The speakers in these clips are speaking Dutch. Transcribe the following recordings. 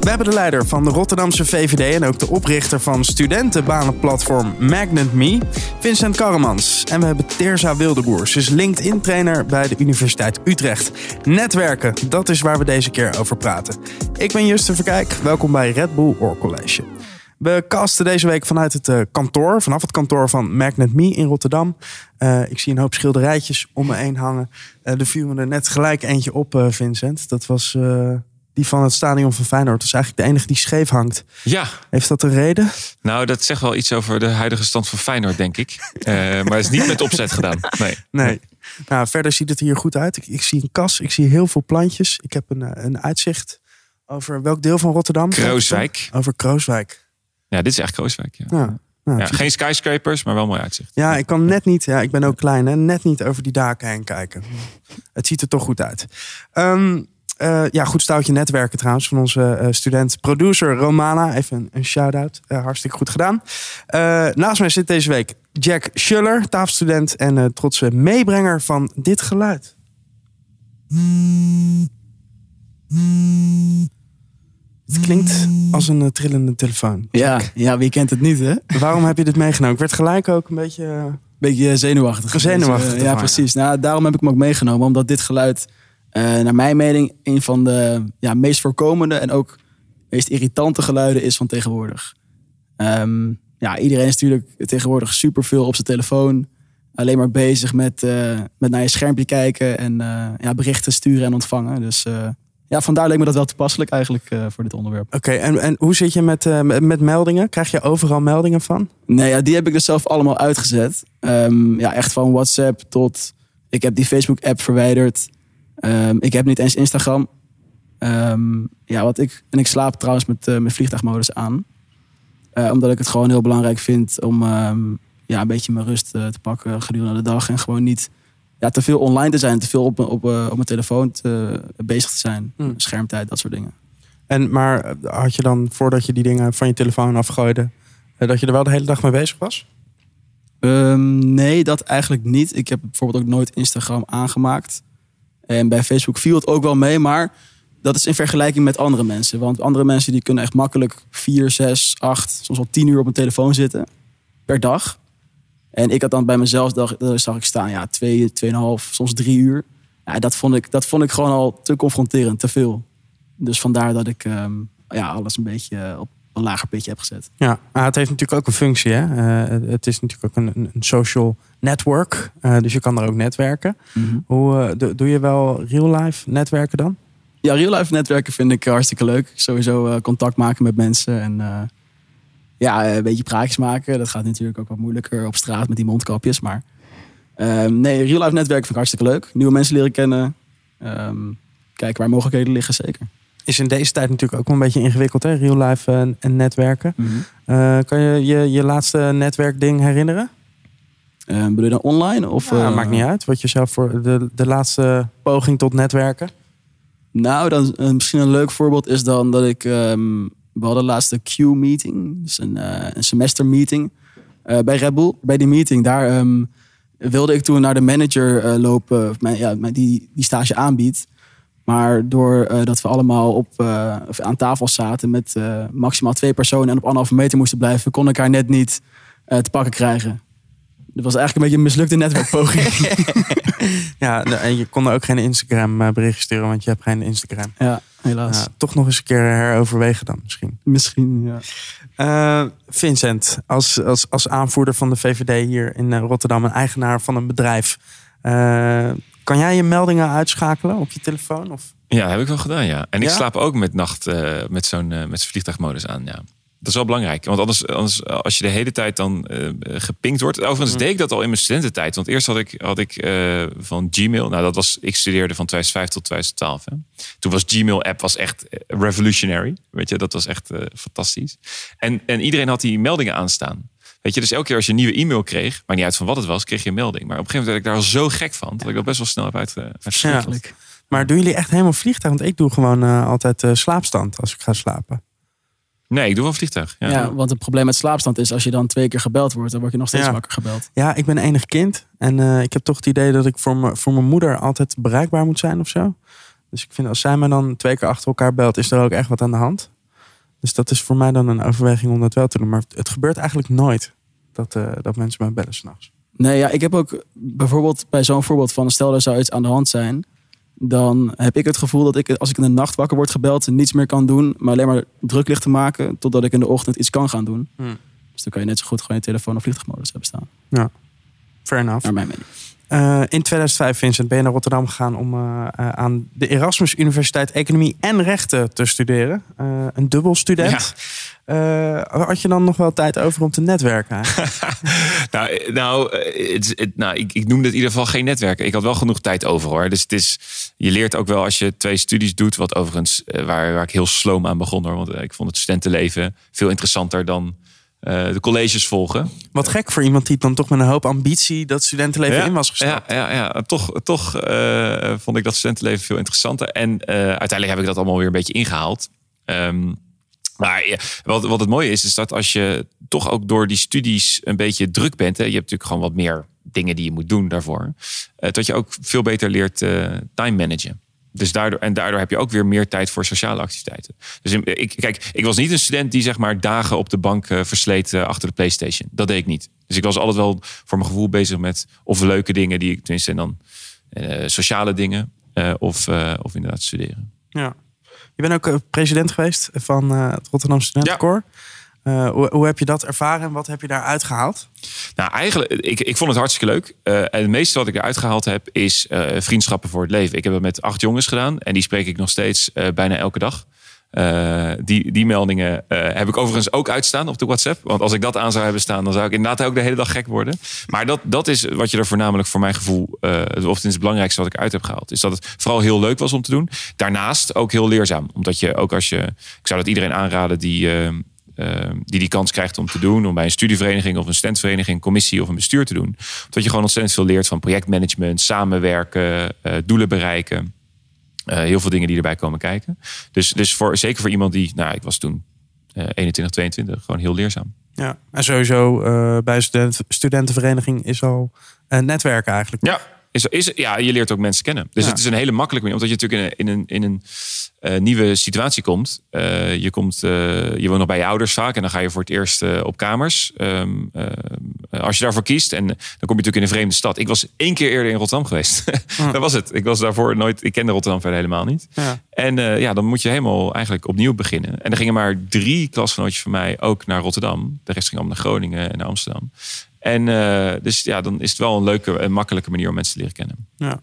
We hebben de leider van de Rotterdamse VVD en ook de oprichter van studentenbanenplatform Magnet Me, Vincent Karremans. En we hebben Terza Wildeboers, dus LinkedIn-trainer bij de Universiteit Utrecht. Netwerken, dat is waar we deze keer over praten. Ik ben Justin Verkijk, welkom bij Red Bull Oor College. We casten deze week vanuit het uh, kantoor, vanaf het kantoor van Magnet Me in Rotterdam. Uh, ik zie een hoop schilderijtjes om me heen hangen. Uh, er viel me er net gelijk eentje op, Vincent. Dat was die van het stadion van Feyenoord. Is eigenlijk de enige die scheef hangt. Ja. Heeft dat een reden? Nou, dat zegt wel iets over de huidige stand van Feyenoord, denk ik. maar het is niet met opzet gedaan. Nee. Nee. Nou, verder ziet het hier goed uit. Ik, ik zie een kas, ik zie heel veel plantjes. Ik heb een, een uitzicht over welk deel van Rotterdam? Krooswijk. Over Krooswijk. Ja, dit is echt Krooswijk. Ja. ja. Nou, ja, geen skyscrapers, maar wel mooi uitzicht. Ja, ik kan net niet, ja, ik ben ook klein, hè, net niet over die daken heen kijken. Het ziet er toch goed uit. Um, uh, ja, goed stoutje netwerken trouwens van onze uh, student producer Romana. Even een, een shout-out. Uh, hartstikke goed gedaan. naast mij zit deze week Jack Schuller, tafelstudent en trotse meebrenger van dit geluid. Het klinkt als een trillende telefoon. Ja, ja, wie kent het niet, hè? Waarom heb je dit meegenomen? Ik werd gelijk ook een beetje... Beetje zenuwachtig. Zenuwachtig. ja, precies. Nou, daarom heb ik hem ook meegenomen. Omdat dit geluid naar mijn mening een van de ja, meest voorkomende en ook meest irritante geluiden is van tegenwoordig. Um, ja, iedereen is natuurlijk tegenwoordig superveel op zijn telefoon. Alleen maar bezig met, uh, met naar je schermpje kijken en uh, ja, berichten sturen en ontvangen. Dus ja, vandaar leek me dat wel toepasselijk eigenlijk voor dit onderwerp. Oké, en, en hoe zit je met, met meldingen? Krijg je overal meldingen van? Nee, ja, die heb ik dus zelf allemaal uitgezet. Um, ja, echt van WhatsApp tot... Ik heb die Facebook-app verwijderd. Um, ik heb niet eens Instagram. Um, ja, wat ik, en ik slaap trouwens met, uh, met vliegtuigmodus aan. Uh, omdat ik het gewoon heel belangrijk vind om um, ja, een beetje mijn rust uh, te pakken gedurende de dag. En gewoon niet ja, te veel online te zijn, te veel op, op, op mijn telefoon te, bezig te zijn. Mm. Schermtijd, dat soort dingen. En maar had je dan, voordat je die dingen van je telefoon afgooide, dat je er wel de hele dag mee bezig was? nee, dat eigenlijk niet. Ik heb bijvoorbeeld ook nooit Instagram aangemaakt. En bij Facebook viel het ook wel mee, maar dat is in vergelijking met andere mensen. Want andere mensen die kunnen echt makkelijk 4, 6, 8, soms wel 10 uur op een telefoon zitten per dag. En ik had dan bij mezelf, dacht, zag ik staan, ja, 2, 2,5, soms 3 uur. Ja, dat, vond ik, dat vond ik gewoon al te confronterend, te veel. Dus vandaar dat ik um, ja, alles een beetje op een lager pitje heb gezet. Ja, maar het heeft natuurlijk ook een functie. Hè? Uh, het is natuurlijk ook een, een social network. Uh, dus je kan er ook netwerken. Mm -hmm. Hoe uh, doe je wel real-life netwerken dan? Ja, real-life netwerken vind ik hartstikke leuk. Sowieso contact maken met mensen en ja, een beetje praatjes maken. Dat gaat natuurlijk ook wat moeilijker op straat met die mondkapjes. Maar ehm, nee, real-life netwerken vind ik hartstikke leuk. Nieuwe mensen leren kennen. Um, kijken waar mogelijkheden liggen, zeker is in deze tijd natuurlijk ook wel een beetje ingewikkeld, hè? Real life en, en netwerken. Mm -hmm. uh, kan je, je je laatste netwerkding herinneren? Uh, bedoel je dan online? Of, ja, uh, maakt niet uit. Wat je zelf voor de, de laatste poging tot netwerken? Nou, dan, misschien een leuk voorbeeld is dan dat ik... Um, we hadden de laatste Q-meeting. Dus een, een semestermeeting bij Red Bull. Bij die meeting, daar um, wilde ik toen naar de manager lopen... Mijn, ja, die, die stage aanbiedt. Maar doordat uh, dat we allemaal op, uh, aan tafel zaten met uh, maximaal twee personen en op anderhalve meter moesten blijven, kon ik haar net niet te pakken krijgen. Dat was eigenlijk een beetje een mislukte netwerkpoging. ja, en je kon er ook geen Instagram bericht sturen, want je hebt geen Instagram. Ja, helaas. Toch nog eens een keer heroverwegen dan misschien. Misschien, ja. Vincent, als, als, als aanvoerder van de VVD hier in Rotterdam en eigenaar van een bedrijf. Kan jij je meldingen uitschakelen op je telefoon? Of? Ja, heb ik wel gedaan, ja. En ik slaap ook met nacht uh, met zo'n uh, met vliegtuigmodus aan, ja. Dat is wel belangrijk. Want anders, anders als je de hele tijd dan uh, gepinkt wordt. Overigens mm. deed ik dat al in mijn studententijd. Want eerst had ik, had ik van Gmail. Nou, dat was. Ik studeerde van 2005 tot 2012. Hè. Toen was Gmail app was echt revolutionary. Weet je, dat was echt fantastisch. En, en iedereen had die meldingen aanstaan. Weet je, dus elke keer als je een nieuwe e-mail kreeg, maar niet uit van wat het was, kreeg je een melding. Maar op een gegeven moment werd ik daar al zo gek van, dat ik dat best wel snel heb uit, uh, Maar doen jullie echt helemaal vliegtuig? Want ik doe gewoon uh, altijd uh, slaapstand als ik ga slapen. Nee, ik doe wel vliegtuig. Ja. ja. want het probleem met slaapstand is als je dan twee keer gebeld wordt, dan word je nog steeds ja. wakker gebeld. Ja, ik ben enig kind en uh, ik heb toch het idee dat ik voor, me, voor mijn moeder altijd bereikbaar moet zijn of zo. Dus ik vind als zij me dan twee keer achter elkaar belt, is er ook echt wat aan de hand. Dus dat is voor mij dan een overweging om dat wel te doen. Maar het gebeurt eigenlijk nooit dat, uh, dat mensen mij bellen s'nachts. Nee, ja, ik heb ook bijvoorbeeld bij zo'n voorbeeld van stel er zou iets aan de hand zijn. Dan heb ik het gevoel dat ik als ik in de nacht wakker word gebeld niets meer kan doen. Maar alleen maar druk ligt te maken totdat ik in de ochtend iets kan gaan doen. Hmm. Dus dan kan je net zo goed gewoon je telefoon op vliegtuigmodus hebben staan. Ja, fair enough. Naar mijn mening. Uh, in 2005, Vincent, ben je naar Rotterdam gegaan om uh, aan de Erasmus Universiteit Economie en Rechten te studeren. Een dubbel student. Ja. had je dan nog wel tijd over om te netwerken? nou, nou, het, het, nou ik, ik noemde het in ieder geval geen netwerken. Ik had wel genoeg tijd over hoor. Dus het is, je leert ook wel als je twee studies doet, wat overigens waar, waar ik heel sloom aan begon hoor. Want ik vond het studentenleven veel interessanter dan de colleges volgen. Wat gek voor iemand die dan toch met een hoop ambitie dat studentenleven in was gestapt. Ja, ja, ja. toch, toch uh, vond ik dat studentenleven veel interessanter. En uh, uiteindelijk heb ik dat allemaal weer een beetje ingehaald. Um, maar ja, wat, wat het mooie is, is dat als je toch ook door die studies een beetje druk bent. Hè, je hebt natuurlijk gewoon wat meer dingen die je moet doen daarvoor. dat je ook veel beter leert time managen. Dus daardoor, en daardoor heb je ook weer meer tijd voor sociale activiteiten. Dus ik, kijk, ik was niet een student die zeg maar dagen op de bank uh, versleet uh, achter de PlayStation. Dat deed ik niet. Dus ik was altijd wel voor mijn gevoel bezig met of leuke dingen die ik tenminste en dan uh, sociale dingen of, of inderdaad studeren. Ja. Je bent ook president geweest van het Rotterdam Studentenkoor. Ja. Uh, hoe, heb je dat ervaren en wat heb je daar uitgehaald? Nou, eigenlijk, ik, ik vond het hartstikke leuk. Uh, en het meeste wat ik eruit gehaald heb, is uh, vriendschappen voor het leven. Ik heb het met acht jongens gedaan en die spreek ik nog steeds bijna elke dag. die, die meldingen heb ik overigens ook uitstaan op de WhatsApp. Want als ik dat aan zou hebben staan, dan zou ik inderdaad ook de hele dag gek worden. Maar dat, dat is wat je er voornamelijk voor mijn gevoel, of het belangrijkste wat ik uit heb gehaald. Is dat het vooral heel leuk was om te doen. Daarnaast ook heel leerzaam. Omdat je ook als je, ik zou dat iedereen aanraden die die die kans krijgt om te doen. Om bij een studievereniging of een studentvereniging, commissie of een bestuur te doen. Dat je gewoon ontzettend veel leert van projectmanagement, samenwerken, uh, doelen bereiken. Uh, heel veel dingen die erbij komen kijken. Dus, dus voor, zeker voor iemand die, nou, ik was toen uh, 21, 22, gewoon heel leerzaam. Ja, en sowieso bij een student, studentenvereniging is al een netwerk eigenlijk. Ja, is, is, ja, je leert ook mensen kennen. Dus het is een hele makkelijke manier. Omdat je natuurlijk in een, in een, in een uh, nieuwe situatie komt. Uh, je, komt uh, je woont nog bij je ouders vaak. En dan ga je voor het eerst op kamers. Um, als je daarvoor kiest. En dan kom je natuurlijk in een vreemde stad. Ik was één keer eerder in Rotterdam geweest. dat was het. Ik was daarvoor nooit... Ik kende Rotterdam verder helemaal niet. Ja. En ja, dan moet je helemaal eigenlijk opnieuw beginnen. En er gingen maar drie klasgenootjes van mij ook naar Rotterdam. De rest ging allemaal naar Groningen en naar Amsterdam. En uh, dus ja, dan is het wel een leuke en makkelijke manier om mensen te leren kennen. Ja.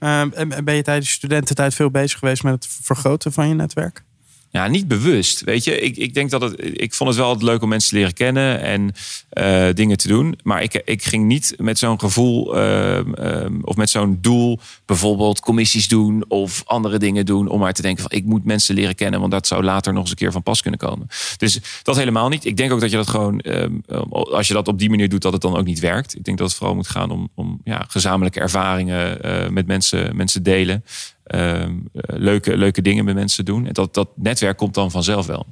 Uh, en ben je tijdens studententijd veel bezig geweest met het vergroten van je netwerk? Ja, niet bewust. Weet je, ik, ik denk dat het. Ik vond het wel leuk om mensen te leren kennen en uh, dingen te doen. Maar ik, ik ging niet met zo'n gevoel uh, uh, of met zo'n doel, bijvoorbeeld commissies doen of andere dingen doen. Om maar te denken van ik moet mensen leren kennen, want dat zou later nog eens een keer van pas kunnen komen. Dus dat helemaal niet. Ik denk ook dat je dat gewoon, ehm, als je dat op die manier doet, dat het dan ook niet werkt. Ik denk dat het vooral moet gaan om, om ja, gezamenlijke ervaringen eh, met mensen, mensen delen. Ehm, leuke, leuke dingen met mensen doen. En dat, dat netwerk komt dan vanzelf wel.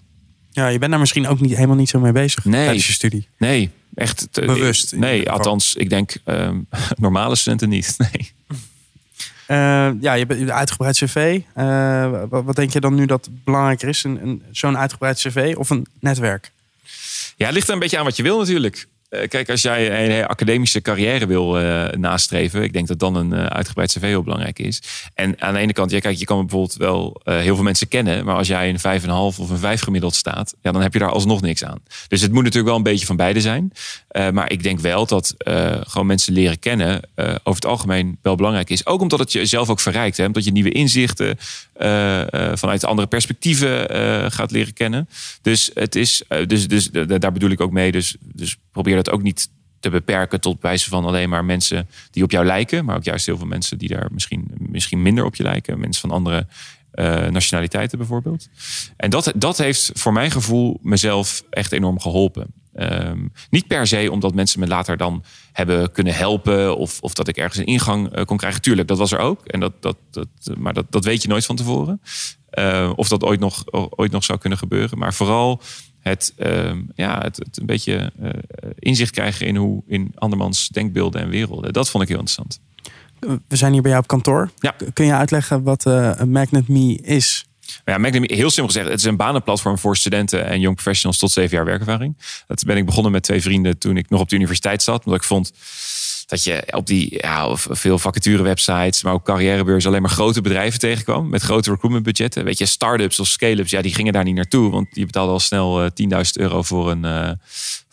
Ja, je bent daar misschien ook niet, helemaal niet zo mee bezig nee, tijdens je studie. Nee, echt. Bewust. Nee, althans, ik denk um, normale studenten niet. Nee. Uh, ja, je bent uitgebreid cv. Uh, wat, wat, denk je dan nu dat belangrijker is? Een, een, Zo'n uitgebreid cv of een netwerk? Ja, het ligt er een beetje aan wat je wil natuurlijk. Eh, kijk, als jij een academische carrière wil uh, nastreven, ik denk dat dan een uitgebreid cv heel belangrijk is. En aan de ene kant, ja, kijk, je kan bijvoorbeeld wel heel veel mensen kennen, maar als jij een 5,5 of een 5 gemiddeld staat, ja, dan heb je daar alsnog niks aan. Dus het moet natuurlijk wel een beetje van beide zijn. maar ik denk wel dat gewoon mensen leren kennen over het algemeen wel belangrijk is. Ook omdat het jezelf ook verrijkt, hè, omdat je nieuwe inzichten vanuit andere perspectieven gaat leren kennen. Dus het is, dus, dus daar bedoel ik ook mee. Dus, dus probeer dat ook niet te beperken tot wijze van alleen maar mensen die op jou lijken. Maar ook juist heel veel mensen die daar misschien, misschien minder op je lijken. Mensen van andere uh, nationaliteiten bijvoorbeeld. En dat, dat heeft voor mijn gevoel mezelf echt enorm geholpen. Um, niet per se omdat mensen me later dan hebben kunnen helpen of, of dat ik ergens een ingang uh, kon krijgen. Tuurlijk, dat was er ook. En dat, dat, dat, maar dat, dat weet je nooit van tevoren. Uh, of dat ooit nog, ooit nog zou kunnen gebeuren. Maar vooral het, uh, ja, het, het, een beetje uh, inzicht krijgen in hoe in andermans denkbeelden en werelden. Dat vond ik heel interessant. We zijn hier bij jou op kantoor. Ja. Kun je uitleggen wat uh, Magnet Me is? ja, McNamee, heel simpel gezegd, het is een banenplatform voor studenten en young professionals tot zeven jaar werkervaring. Dat ben ik begonnen met twee vrienden toen ik nog op de universiteit zat. Omdat ik vond dat je op die ja, veel vacature websites, maar ook carrièrebeurs alleen maar grote bedrijven tegenkwam met grote recruitment budgetten. Weet je, start-ups of scale-ups, ja, die gingen daar niet naartoe, want die betaalden al snel uh, 10.000 euro voor een, uh,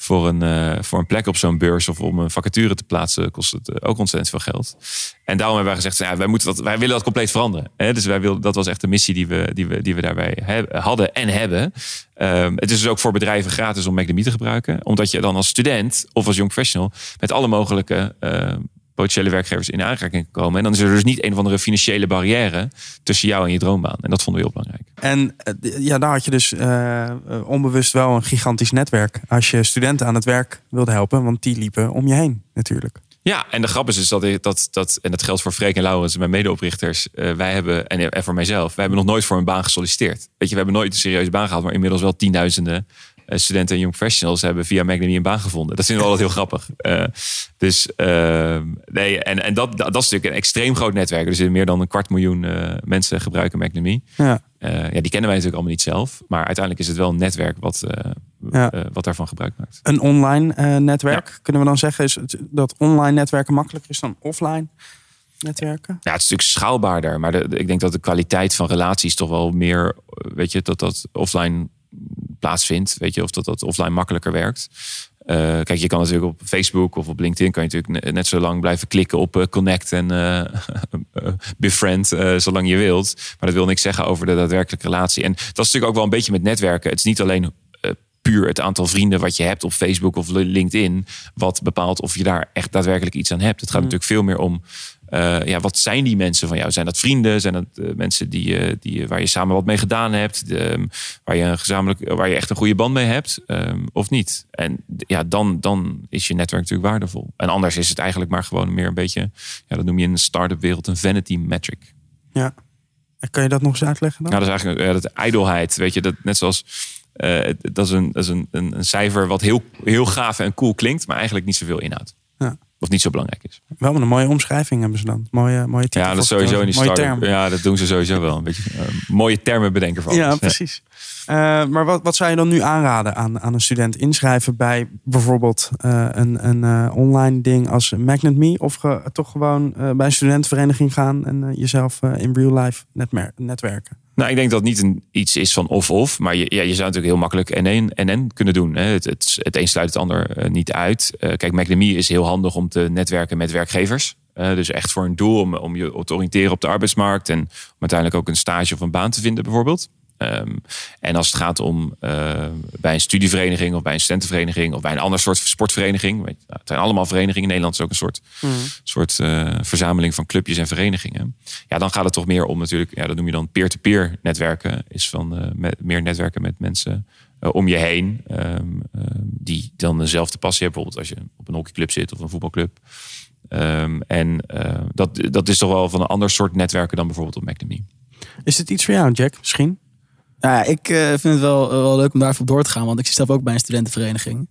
voor een, uh, voor een plek op zo'n beurs of om een vacature te plaatsen, kost het uh, ook ontzettend veel geld. En daarom hebben wij gezegd, ja, wij, moeten dat, wij willen dat compleet veranderen. Hè? Dus wij wilden, dat was echt de missie die we, die we, die we daarbij hadden en hebben. Um, het is dus ook voor bedrijven gratis om McNamee te gebruiken. Omdat je dan als student of als young professional met alle mogelijke uh, potentiële werkgevers in aanraking komen. En dan is er dus niet een of andere financiële barrière tussen jou en je droombaan. En dat vonden we heel belangrijk. En ja, daar had je dus uh, onbewust wel een gigantisch netwerk. Als je studenten aan het werk wilde helpen, want die liepen om je heen natuurlijk. Ja, en de grap is dus dat, dat, dat en dat geldt voor Freek en Laurens, mijn medeoprichters. Uh, wij hebben, en, en voor mijzelf, wij hebben nog nooit voor een baan gesolliciteerd. Weet je, we hebben nooit een serieuze baan gehad, maar inmiddels wel tienduizenden studenten en young professionals hebben via Magnum een baan gevonden. Dat vinden we altijd heel grappig. Uh, dus nee, en, en dat, dat is natuurlijk een extreem groot netwerk. Er zitten meer dan een kwart miljoen mensen gebruiken Magnum. Ja. ja, die kennen wij natuurlijk allemaal niet zelf. Maar uiteindelijk is het wel een netwerk wat, ja. wat daarvan gebruik maakt. Een online netwerk, ja. kunnen we dan zeggen, is dat online netwerken makkelijker is dan offline? Netwerken? Ja, het is natuurlijk schaalbaarder. Maar de, de, ik denk dat de kwaliteit van relaties toch wel meer, weet je, dat dat offline plaatsvindt. Weet je, of dat dat offline makkelijker werkt. Uh, kijk, je kan natuurlijk op Facebook of op LinkedIn kan je natuurlijk net zo lang blijven klikken op uh, connect en uh, befriend, zolang je wilt. Maar dat wil niks zeggen over de daadwerkelijke relatie. En dat is natuurlijk ook wel een beetje met netwerken. Het is niet alleen puur het aantal vrienden wat je hebt op Facebook of LinkedIn, wat bepaalt of je daar echt daadwerkelijk iets aan hebt. Het gaat mm. natuurlijk veel meer om uh, ja, wat zijn die mensen van jou? Zijn dat vrienden? Zijn dat uh, mensen die, uh, die, waar je samen wat mee gedaan hebt? De, um, waar, je een gezamenlijk, waar je echt een goede band mee hebt? Um, of niet? En ja, dan, dan is je netwerk natuurlijk waardevol. En anders is het eigenlijk maar gewoon meer een beetje... Ja, dat noem je in de start-up wereld een vanity metric. Ja. En kan je dat nog eens uitleggen dan? Ja, dat is eigenlijk ja, dat ijdelheid. Weet je, dat net zoals... dat is, een, dat is een, een, een cijfer wat heel, heel gaaf en cool klinkt, maar eigenlijk niet zoveel inhoudt. Of niet zo belangrijk is. Wel met een mooie omschrijving hebben ze dan. Mooie, mooie Ja, dat is sowieso in die start Ja, dat doen ze sowieso wel. Een beetje uh, mooie termen bedenken voor Ja, precies. Uh, maar wat, wat zou je dan nu aanraden aan, aan een student? Inschrijven bij bijvoorbeeld uh, een, een online ding als Magnet Me? Of toch gewoon bij een studentenvereniging gaan en jezelf in real life netwerken? Nou, ik denk dat het niet een, iets is van of-of. Maar je, ja, je zou natuurlijk heel makkelijk en en en kunnen doen. Hè. Het, het, het een sluit het ander niet uit. Kijk, McNamee is heel handig om te netwerken met werkgevers. Dus echt voor een doel om, om je te oriënteren op de arbeidsmarkt. En om uiteindelijk ook een stage of een baan te vinden bijvoorbeeld. Um, en als het gaat om uh, bij een studievereniging of bij een studentenvereniging of bij een ander soort sportvereniging. Weet je, nou, het zijn allemaal verenigingen. In Nederland is ook een soort, mm. soort uh, verzameling van clubjes en verenigingen. Ja, dan gaat het toch meer om natuurlijk, ja, dat noem je dan peer-to-peer -peer netwerken. Is van uh, met, meer netwerken met mensen om je heen. Um, die dan dezelfde passie hebben. Bijvoorbeeld als je op een hockeyclub zit of een voetbalclub. Um, en dat, dat is toch wel van een ander soort netwerken dan bijvoorbeeld op McNamee. Is het iets voor jou, Jack, misschien? Nou ja, ik uh, vind het wel, wel leuk om daarvoor door te gaan. Want ik zit zelf ook bij een studentenvereniging.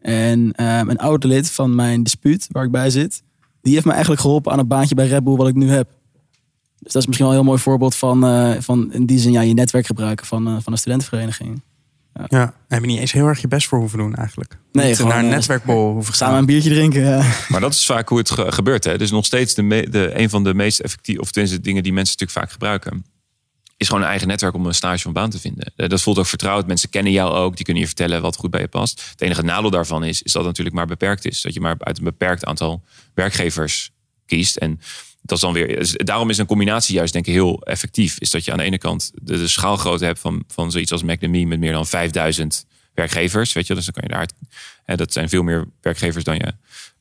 En uh, een oude lid van mijn dispuut, waar ik bij zit... die heeft me eigenlijk geholpen aan het baantje bij Red Bull wat ik nu heb. Dus dat is misschien wel een heel mooi voorbeeld van, uh, van in die zin ja, je netwerk gebruiken van, van een studentenvereniging. Ja. ja, heb je niet eens heel erg je best voor hoeven doen eigenlijk. Nee, niet gewoon, naar een netwerkbol hoeven gaan. Samen een biertje drinken. Ja. Maar dat is vaak hoe het ge gebeurt. Hè? Dus nog steeds de, me, de, een van de meest effectieve, of tenminste dingen die mensen natuurlijk vaak gebruiken is gewoon een eigen netwerk om een stage van baan te vinden. Eh, dat voelt ook vertrouwd. Mensen kennen jou ook. Die kunnen je vertellen wat goed bij je past. Het enige nadeel daarvan is, is dat het natuurlijk maar beperkt is. Dat je maar uit een beperkt aantal werkgevers kiest. En dat is dan weer. Dus daarom is een combinatie juist denk ik heel effectief. Is dat je aan de ene kant de, schaalgrootte hebt van, van zoiets als McNamee met meer dan 5000 werkgevers. Weet je, dus dan kan je daar. Dat zijn veel meer werkgevers dan je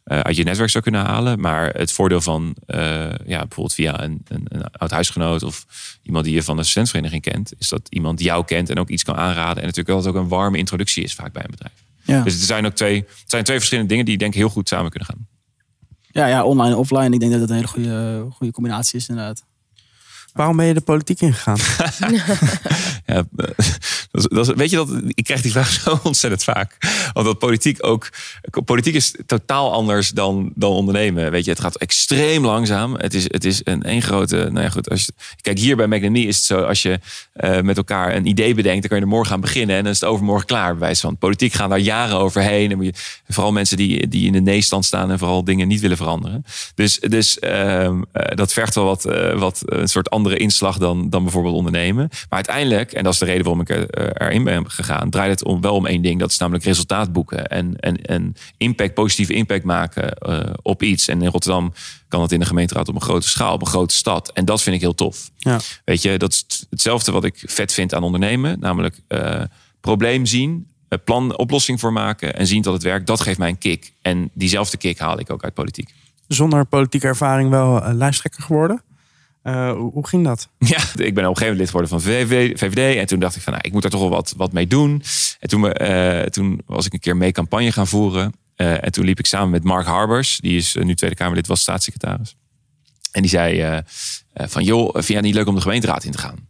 uh, uit je netwerk zou kunnen halen. Maar het voordeel van uh, ja, bijvoorbeeld via een, een, een, oud huisgenoot of iemand die je van de studentvereniging kent, is dat iemand jou kent en ook iets kan aanraden. En natuurlijk dat het ook een warme introductie is vaak bij een bedrijf. Ja. Dus er zijn ook twee, het zijn twee verschillende dingen die denk ik heel goed samen kunnen gaan. Ja, ja, online en offline. Ik denk dat het een hele goede, goede combinatie is inderdaad. Waarom ben je de politiek ingegaan? ja, weet je dat ik krijg die vraag zo ontzettend vaak. Want dat politiek ook. Politiek is totaal anders dan, dan ondernemen. Weet je, het gaat extreem langzaam. Het is, het is een één grote. Nou ja, goed. Als je, kijk, hier bij McNamee is het zo. Als je uh, met elkaar een idee bedenkt, dan kan je er morgen aan beginnen. En dan is het overmorgen klaar. Bij van politiek gaan daar jaren overheen. En moet vooral mensen die, die in de nee-stand staan en vooral dingen niet willen veranderen. Dus, dus uh, dat vergt wel wat, uh, wat een soort andere inslag dan, dan bijvoorbeeld ondernemen. Maar uiteindelijk, en dat is de reden waarom ik erin ben gegaan, draait het om, wel om één ding. Dat is namelijk resultaat boeken en, en, en impact, positieve impact maken uh, op iets. En in Rotterdam kan dat in de gemeenteraad op een grote schaal, op een grote stad. En dat vind ik heel tof. Ja. Weet je, dat is hetzelfde wat ik vet vind aan ondernemen. Namelijk uh, probleem zien, plan, oplossing voor maken en zien dat het werkt. Dat geeft mij een kick. En diezelfde kick haal ik ook uit politiek. Zonder politieke ervaring wel lijsttrekker geworden? Uh, hoe, ging dat? Ja, ik ben op een gegeven moment lid geworden van VVD. En toen dacht ik van, nou, ik moet daar toch wel wat, wat mee doen. En toen, uh, toen was ik een keer mee campagne gaan voeren. Uh, en toen liep ik samen met Mark Harbers. Die is nu Tweede Kamerlid, was staatssecretaris. En die zei van, joh, vind jij het niet leuk om de gemeenteraad in te gaan?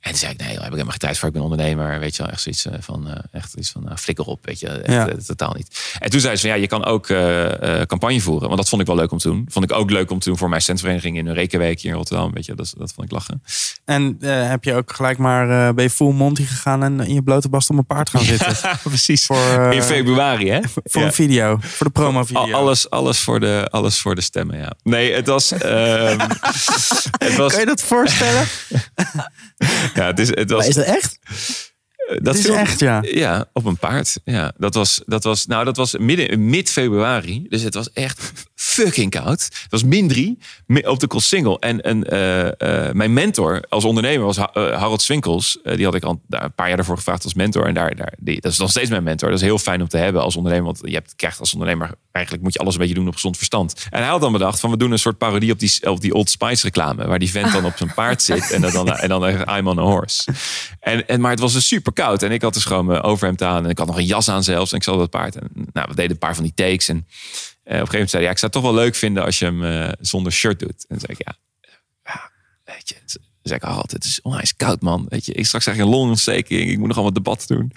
En toen zei ik, nee, daar heb ik helemaal geen tijd voor. Ik ben ondernemer. Weet je wel, echt zoiets eh, van, uh, echt iets van, uh, flikker op. Weet je, echt, ja. totaal niet. En toen zei ze van, ja, je kan ook campagne voeren. Want dat vond ik wel leuk om te doen. Vond ik ook leuk om te doen voor mijn centvereniging in een rekenweek hier in Rotterdam. Weet je, dat, dat vond ik lachen. En heb je ook gelijk maar, ben je full Monty gegaan en in je blote bast op een paard gaan zitten? Precies. Voor, in februari, hè? Voor een video, voor de promo video. Alles, alles, voor, de, alles voor de stemmen, ja. Nee, het was... Um, het was... Kan je dat voorstellen? ja, het is, het was, is dat echt? Dat is echt, ja. Ja, op een paard. Ja, dat was, dat was, nou, dat was midden, mid februari. Dus het was echt fucking koud. Het was min drie op de Koolsingel. En, en uh, uh, mijn mentor als ondernemer was uh, Harold Swinkels. die had ik al daar een paar jaar daarvoor gevraagd als mentor. En daar, daar, die, dat is nog steeds mijn mentor. Dat is heel fijn om te hebben als ondernemer. Want je hebt, krijgt als ondernemer, eigenlijk moet je alles een beetje doen op gezond verstand. En hij had dan bedacht van we doen een soort parodie op die, op die Old Spice reclame. Waar die vent dan op zijn paard zit. En dan, en dan I'm on a horse. En, en, maar het was dus super koud. En ik had dus gewoon mijn overhemd aan. En ik had nog een jas aan zelfs. En ik zat op het paard. En nou, we deden een paar van die takes. En op een gegeven moment zei hij, ik zou het toch wel leuk vinden als je hem uh, zonder shirt doet. En zei ik, ja, weet je. Zei ik, oh, het is onwijs koud, man. Weet je, ik straks krijg je een longontsteking. Ik moet nog allemaal debat doen.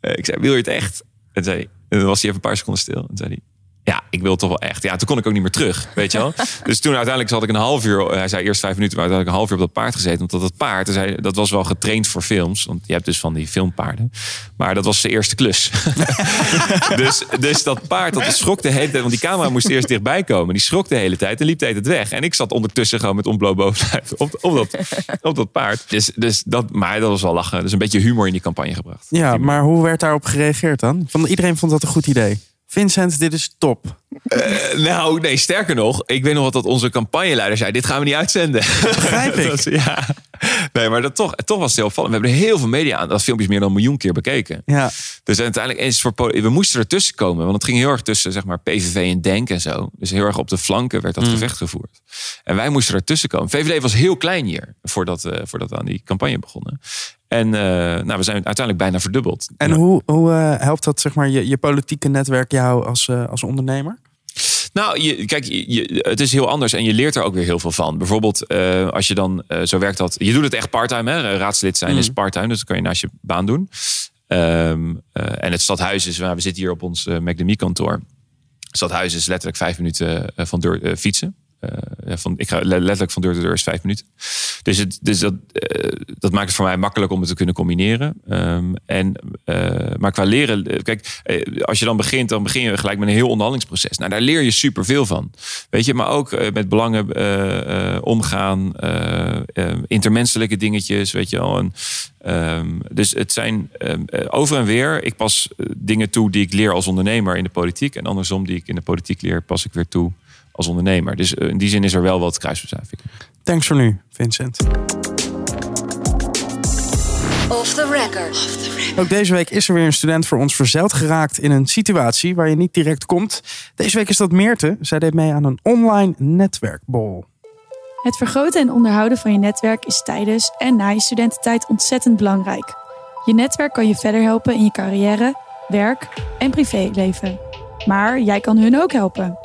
Uh, ik zei, wil je het echt? En, zei, en dan was hij even een paar seconden stil. En zei hij, ja, ik wil toch wel echt. Ja, toen kon ik ook niet meer terug, weet je wel. dus toen uiteindelijk zat ik een half uur, hij zei eerst vijf minuten, maar uiteindelijk een half uur op dat paard gezeten. Omdat dat paard, dus hij, dat was wel getraind voor films. Want je hebt dus van die filmpaarden. Maar dat was zijn eerste klus. dus, dus dat paard, dat schrok de hele tijd. Want die camera moest eerst dichtbij komen. Die schrok de hele tijd en liep de hele tijd weg. En ik zat ondertussen gewoon met ontbloot bovenlijf op, op, dat, op dat paard. Dus, dus dat, maar dat was wel lachen. Dus een beetje humor in die campagne gebracht. Ja, maar hoe werd daarop gereageerd dan? Van, iedereen vond dat een goed idee. Vincent, dit is top. Uh, nou, nee, sterker nog. Ik weet nog wat dat onze campagneleider zei. Dit gaan we niet uitzenden. Begrijp ik. ja. Nee, maar dat toch, toch was het heel opvallend. We hebben er heel veel media aan. Dat filmpje is meer dan een miljoen keer bekeken. Ja. Dus uiteindelijk eens voor we moesten ertussen komen. Want het ging heel erg tussen zeg maar PVV en Denk en zo. Dus heel erg op de flanken werd dat mm. gevecht gevoerd. En wij moesten ertussen komen. VVD was heel klein hier voordat, uh, voordat we aan die campagne begonnen. En uh, nou, we zijn uiteindelijk bijna verdubbeld. En hoe, hoe uh, helpt dat zeg maar, je, je politieke netwerk jou als, als ondernemer? Nou, je, kijk, je, het is heel anders en je leert er ook weer heel veel van. Bijvoorbeeld, uh, als je dan uh, zo werkt dat. Je doet het echt parttime, hè? Raadslid zijn mm. is parttime, dus dat kan je naast je baan doen. Um, uh, en het stadhuis is, nou, we zitten hier op ons uh, kantoor. Het stadhuis is letterlijk vijf minuten van deur fietsen. Uh, van, ik ga letterlijk van deur tot deur is vijf minuten. Dus, het, dus dat, uh, dat maakt het voor mij makkelijk om het te kunnen combineren. Um, en, uh, maar qua leren, kijk, als je dan begint, dan begin je gelijk met een heel onderhandelingsproces. Nou, daar leer je superveel van. Weet je, maar ook met belangen omgaan, intermenselijke dingetjes, weet je wel. En, um, dus het zijn um, over en weer. Ik pas dingen toe die ik leer als ondernemer in de politiek. En andersom, die ik in de politiek leer, pas ik weer toe als ondernemer. Dus in die zin is er wel wat kruisbestuiving. Thanks voor nu, Vincent. Off the record. Ook deze week is er weer een student voor ons verzeild geraakt in een situatie waar je niet direct komt. Deze week is dat Meerte. Zij deed mee aan een online netwerkbol. Het vergroten en onderhouden van je netwerk is tijdens en na je studententijd ontzettend belangrijk. Je netwerk kan je verder helpen in je carrière, werk en privéleven. Maar jij kan hun ook helpen.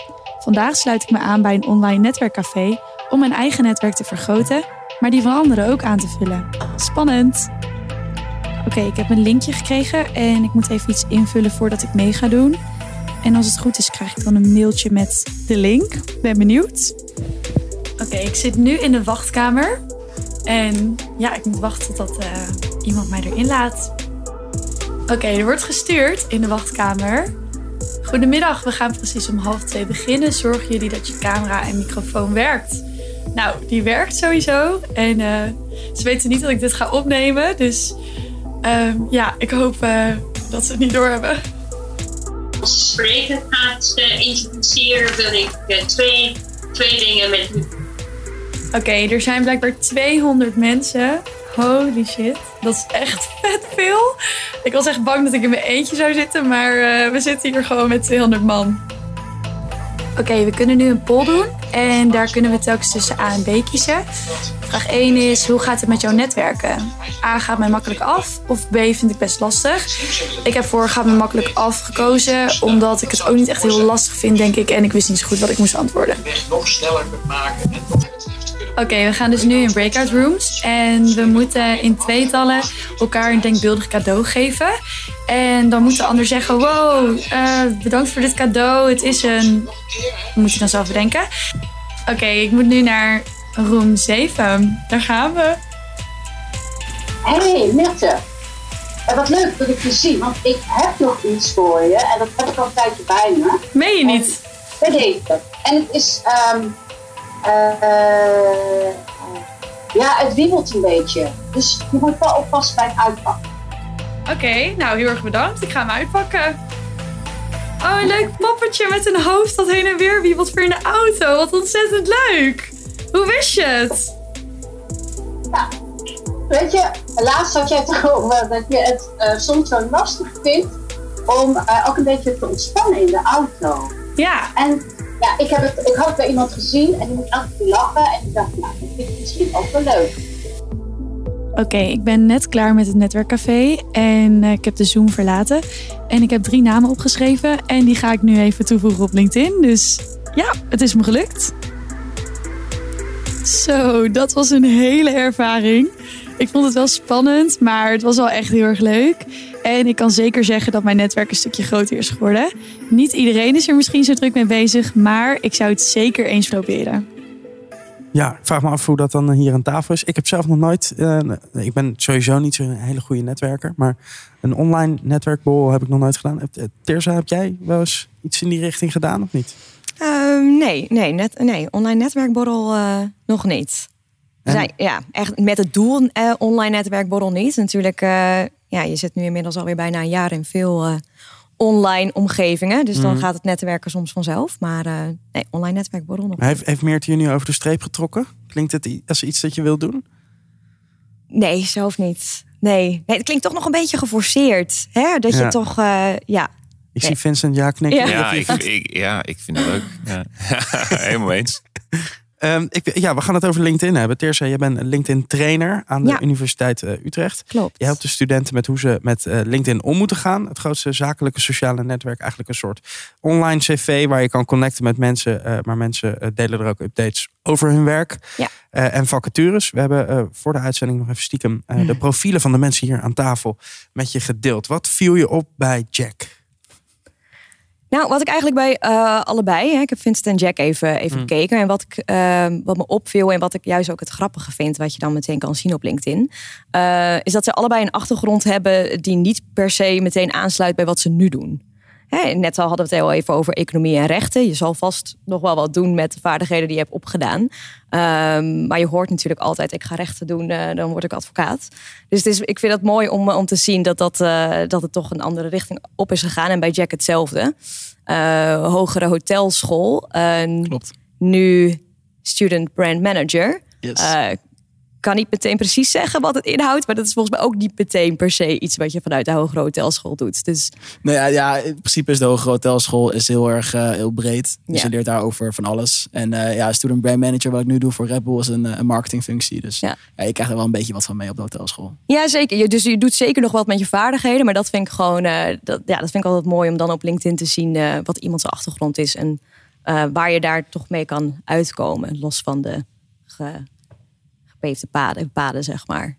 Vandaag sluit ik me aan bij een online netwerkcafé om mijn eigen netwerk te vergroten, maar die van anderen ook aan te vullen. Spannend! Oké, ik heb een linkje gekregen en ik moet even iets invullen voordat ik mee ga doen. En als het goed is, krijg ik dan een mailtje met de link. Ben benieuwd. Oké, ik zit nu in de wachtkamer. En ja, ik moet wachten totdat eh, iemand mij erin laat. Oké, er wordt gestuurd in de wachtkamer. Goedemiddag, we gaan precies om half twee beginnen. Zorgen jullie dat je camera en microfoon werkt? Nou, die werkt sowieso. En eh, ze weten niet dat ik dit ga opnemen. Dus ehm, ja, ik hoop eh, dat ze het niet doorhebben. Als spreker gaat introduceren, wil ik twee, twee dingen met u. Oké, er zijn blijkbaar 200 mensen. Holy shit, dat is echt vet veel. Ik was echt bang dat ik in mijn eentje zou zitten, maar we zitten hier gewoon met 200 man. Oké, we kunnen nu een poll doen en daar kunnen we telkens tussen A en B kiezen. Vraag 1 is, hoe gaat het met jouw netwerken? A gaat mij makkelijk af of B vind ik best lastig. Ik heb voor gaat me makkelijk af gekozen, omdat ik het ook niet echt heel lastig vind, denk ik. En ik wist niet zo goed wat ik moest antwoorden. nog sneller kunt maken en nog Oké, we gaan dus nu in breakout rooms. En we moeten in tweetallen elkaar een denkbeeldig cadeau geven. En dan moet de ander zeggen: Wow, uh, bedankt voor dit cadeau. Het is een. Moet je dan zelf bedenken. Oké, ik moet nu naar room 7. Daar gaan we. Hey, Mirte. En wat leuk dat ik je zie, want ik heb nog iets voor je. En dat heb ik al een tijdje bij me. Meen je niet? Bij deze. En het is. Um, uh, ja, het wiebelt een beetje. Dus je moet wel oppassen bij het uitpakken. Oké, okay, nou heel erg bedankt. Ik ga hem uitpakken. Oh, een leuk poppetje met een hoofd dat heen en weer wiebelt voor in de auto. Wat ontzettend leuk. Hoe wist je het? Ja, weet je, laatst had jij het over dat je het uh, soms zo lastig vindt om uh, ook een beetje te ontspannen in de auto. Ja. En ja, ik, heb het, ik had het bij iemand gezien en die elke keer lachen. En ik dacht, nou, dat vind ik misschien ook wel leuk. Oké, ik ben net klaar met het netwerkcafé en uh, ik heb de Zoom verlaten. En ik heb drie namen opgeschreven en die ga ik nu even toevoegen op LinkedIn. Dus ja, het is me gelukt. Zo, dat was een hele ervaring. Ik vond het wel spannend, maar het was wel echt heel erg leuk. En ik kan zeker zeggen dat mijn netwerk een stukje groter is geworden. Niet iedereen is er misschien zo druk mee bezig, maar ik zou het zeker eens proberen. Ja, ik vraag me af hoe dat dan hier aan tafel is. Ik heb zelf nog nooit, uh, ik ben sowieso niet zo'n hele goede netwerker, maar een online netwerkborrel heb ik nog nooit gedaan. Terza, heb jij wel eens iets in die richting gedaan of niet? Um, nee, nee, net, nee, online netwerkborrel uh, nog niet. Zijn, ja, echt met het doel uh, online netwerkborrel niet. Natuurlijk, ja, je zit nu inmiddels alweer bijna een jaar in veel online omgevingen. Dus dan Mhm. gaat het netwerken soms vanzelf. Maar nee, online netwerkborrel nog Heeft, heeft Meert je nu over de streep getrokken? Klinkt het als iets dat je wilt doen? Nee, zelf niet. Nee. nee, het klinkt toch nog een beetje geforceerd. Hè? Dat je toch, eh, ja. Ik Nee. zie Vincent ja knikken. Ja. Ik, ja, ik vind het leuk. Ja. Helemaal eens. Ehm, ik, ja, we gaan het over LinkedIn hebben. Teersa, je bent een LinkedIn trainer aan de Ja. Universiteit eh, Utrecht. Klopt. Je helpt de studenten met hoe ze met eh, LinkedIn om moeten gaan. Het grootste zakelijke sociale netwerk. Eigenlijk een soort online cv waar je kan connecten met mensen. eh, maar mensen delen er ook updates over hun werk. Ja. En vacatures. We hebben voor de uitzending nog even stiekem de profielen van de mensen hier aan tafel met je gedeeld. Wat viel je op bij Jack? Nou, wat ik eigenlijk bij eh, allebei, hè, ik heb Vincent en Jack even, even Mm. bekeken. En wat, ik, eh, wat me opviel en wat ik juist ook het grappige vind, wat je dan meteen kan zien op LinkedIn, eh, is dat ze allebei een achtergrond hebben die niet per se meteen aansluit bij wat ze nu doen. Hè, net al hadden we het heel even over economie en rechten. Je zal vast nog wel wat doen met de vaardigheden die je hebt opgedaan. Ehm, maar je hoort natuurlijk altijd, ik ga rechten doen, eh, dan word ik advocaat. Dus het is, ik vind het mooi om, om te zien dat, dat, eh, dat het toch een andere richting op is gegaan. En bij Jack hetzelfde. Eh, hogere hotelschool. Klopt. nu student brand manager. Yes. Kan niet meteen precies zeggen wat het inhoudt. Maar dat is volgens mij ook niet meteen per se iets wat je vanuit de hogere hotelschool doet. Dus Nee, ja, ja, in principe is de hogere hotelschool is heel erg eh, heel breed. Dus Ja. je leert daarover van alles. En eh, ja, student brand manager, wat ik nu doe voor Red Bull, is een, eh, een marketingfunctie. Dus Ja. ja. je krijgt er wel een beetje wat van mee op de hotelschool. Ja, zeker. Je, dus je doet zeker nog wat met je vaardigheden. Maar dat vind ik gewoon, dat, ja, dat vind ik altijd mooi om dan op LinkedIn te zien wat iemand zijn achtergrond is. En waar je daar toch mee kan uitkomen. Los van de ge, gepeefde paden, paden, zeg maar.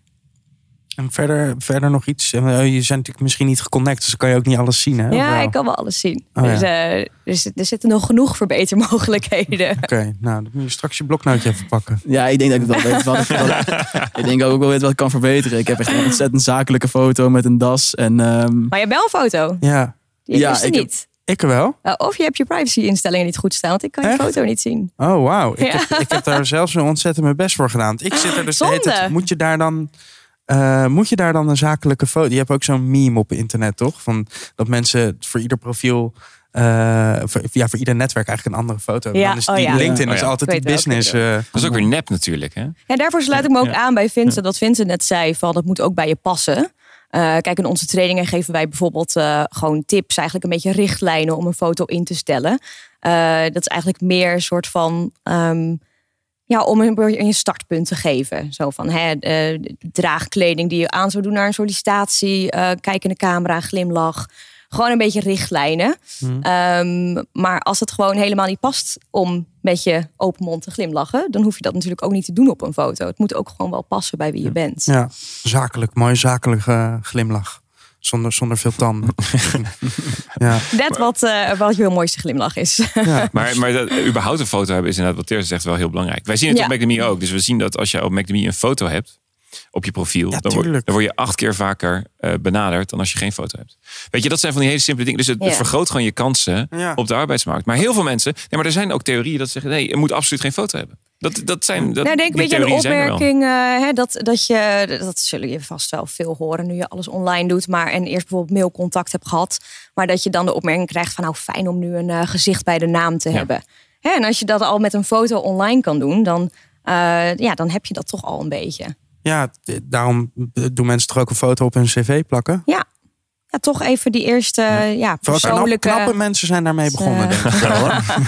En verder, verder nog iets. Eh, Je bent natuurlijk misschien niet geconnect, dus dan kan je ook niet alles zien. Hè? Ja, wel? ik kan wel alles zien. Oh, dus, ja. eh, er, zit- er zitten nog genoeg verbetermogelijkheden. Oké, nou dan moet je straks je bloknootje even pakken. Ja, ik denk dat ik het wel weet. Wat ik, wat- ik denk ook wel weet wat ik kan verbeteren. Ik heb echt een ontzettend zakelijke foto met een das. En, ehm, Maar je hebt wel een foto. Ja, Die Ja, ik heb- niet. Ik wel. Uh, of je hebt je privacy-instellingen niet goed staan, want ik kan je Echt? foto niet zien. Oh, wauw. Ik, Ja. heb, ik heb daar zelfs een ontzettend mijn best voor gedaan. Ik zit er dus de hele Zonde. tijd- Moet je daar dan... eh, moet je daar dan een zakelijke foto? Je hebt ook zo'n meme op internet, toch? Van dat mensen voor ieder profiel, eh, voor, ja, voor ieder netwerk eigenlijk een andere foto. Ja, Dan is oh die ja. LinkedIn Oh is altijd die business. eh, Dat is ook weer nep natuurlijk, hè? Ja, daarvoor sluit ik me ook Ja. aan bij Vincent. Dat Vincent net zei, van dat moet ook bij je passen. Eh, kijk, in onze trainingen geven wij bijvoorbeeld eh, gewoon tips, eigenlijk een beetje richtlijnen om een foto in te stellen. Eh, dat is eigenlijk meer een soort van, ehm, ja, om een, een startpunt te geven. Zo van, hè, eh, draagkleding die je aan zou doen naar een sollicitatie, eh kijk in de camera, glimlach. Gewoon een beetje richtlijnen. Ehm, maar als het gewoon helemaal niet past om met je open mond te glimlachen, dan hoef je dat natuurlijk ook niet te doen op een foto. Het moet ook gewoon wel passen bij wie je bent. ja, zakelijk. Mooi zakelijke glimlach. Zonder, zonder veel tanden. ja, Net wat, eh, wat je mooiste glimlach is. ja. Maar, maar dat, eh, überhaupt een foto hebben is inderdaad wat Teers zegt wel heel belangrijk. Wij zien het Ja. op MacDemie ook. Dus we zien dat als je op MacDemie een foto hebt op je profiel, Ja, dan, word, tuurlijk. dan word je acht keer vaker eh, benaderd dan als je geen foto hebt. Weet je, dat zijn van die hele simpele dingen. Dus het, Ja. vergroot gewoon je kansen Ja. op de arbeidsmarkt. Maar heel veel mensen, nee, maar er zijn ook theorieën dat zeggen, nee, je moet absoluut geen foto hebben. Dat, dat zijn, dat, nou, denk een beetje aan de er opmerking eh, hè, dat, dat je, dat zullen je vast wel veel horen nu je alles online doet, maar en eerst bijvoorbeeld mailcontact hebt gehad, maar dat je dan de opmerking krijgt van nou fijn om nu een eh, gezicht bij de naam te Ja. hebben. Hè, en als je dat al met een foto online kan doen, dan, eh, ja, dan heb je dat toch al een beetje. Ja, daarom doen mensen toch ook een foto op hun cv plakken. Ja, ja toch even die eerste ja. Knap- persoonlijke... knappe mensen zijn daarmee begonnen, Eh. denk ik.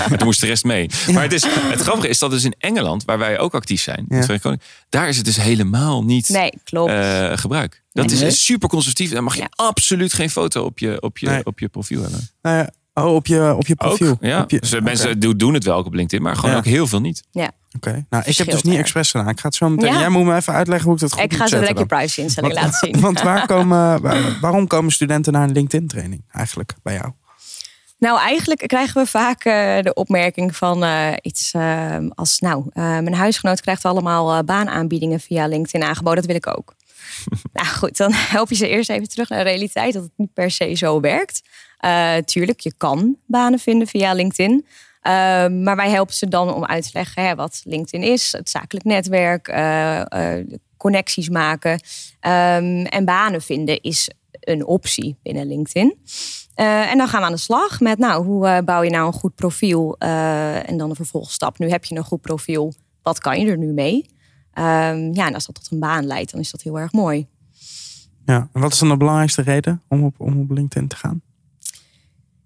Maar toen moest de rest mee. Maar het, is, het grappige is dat dus in Engeland, waar wij ook actief zijn, in het Verenigd Koninkrijk, daar is het dus helemaal niet Nee, klopt. eh, gebruik. Dat Nee. is super conservatief. Dan mag je Ja. absoluut geen foto op je, op je, Nee. op je profiel hebben. Nou ja, oh, op je, op je profiel. Ook, ja. Op je, dus oké. mensen doen, doen het wel ook op LinkedIn, maar gewoon Ja. ook heel veel niet. ja. Oké, nou, ik heb dus niet expres gedaan. Ik ga het zo meteen. Ja. Jij moet me even uitleggen hoe ik dat goed Ik ga zo direct je dan. privacy-instelling Want- laten zien. Want waar komen, waar- waarom komen studenten naar een LinkedIn-training eigenlijk bij jou? Nou, eigenlijk krijgen we vaak eh, de opmerking van eh, iets eh, als... Nou, eh, mijn huisgenoot krijgt allemaal baanaanbiedingen via LinkedIn aangeboden. Dat wil ik ook. nou goed, dan help je ze eerst even terug naar de realiteit. Dat het niet per se zo werkt. Eh, tuurlijk, je kan banen vinden via LinkedIn. Eh, maar wij helpen ze dan om uit te leggen hè, wat LinkedIn is. Het zakelijk netwerk, eh, connecties maken. Ehm, en banen vinden is een optie binnen LinkedIn. En dan gaan we aan de slag met, nou, hoe bouw je nou een goed profiel? En dan de vervolgstap. Nu heb je een goed profiel. Wat kan je er nu mee? Ehm, ja, en als dat tot een baan leidt, dan is dat heel erg mooi. Ja, en wat is dan de belangrijkste reden om op, om op LinkedIn te gaan?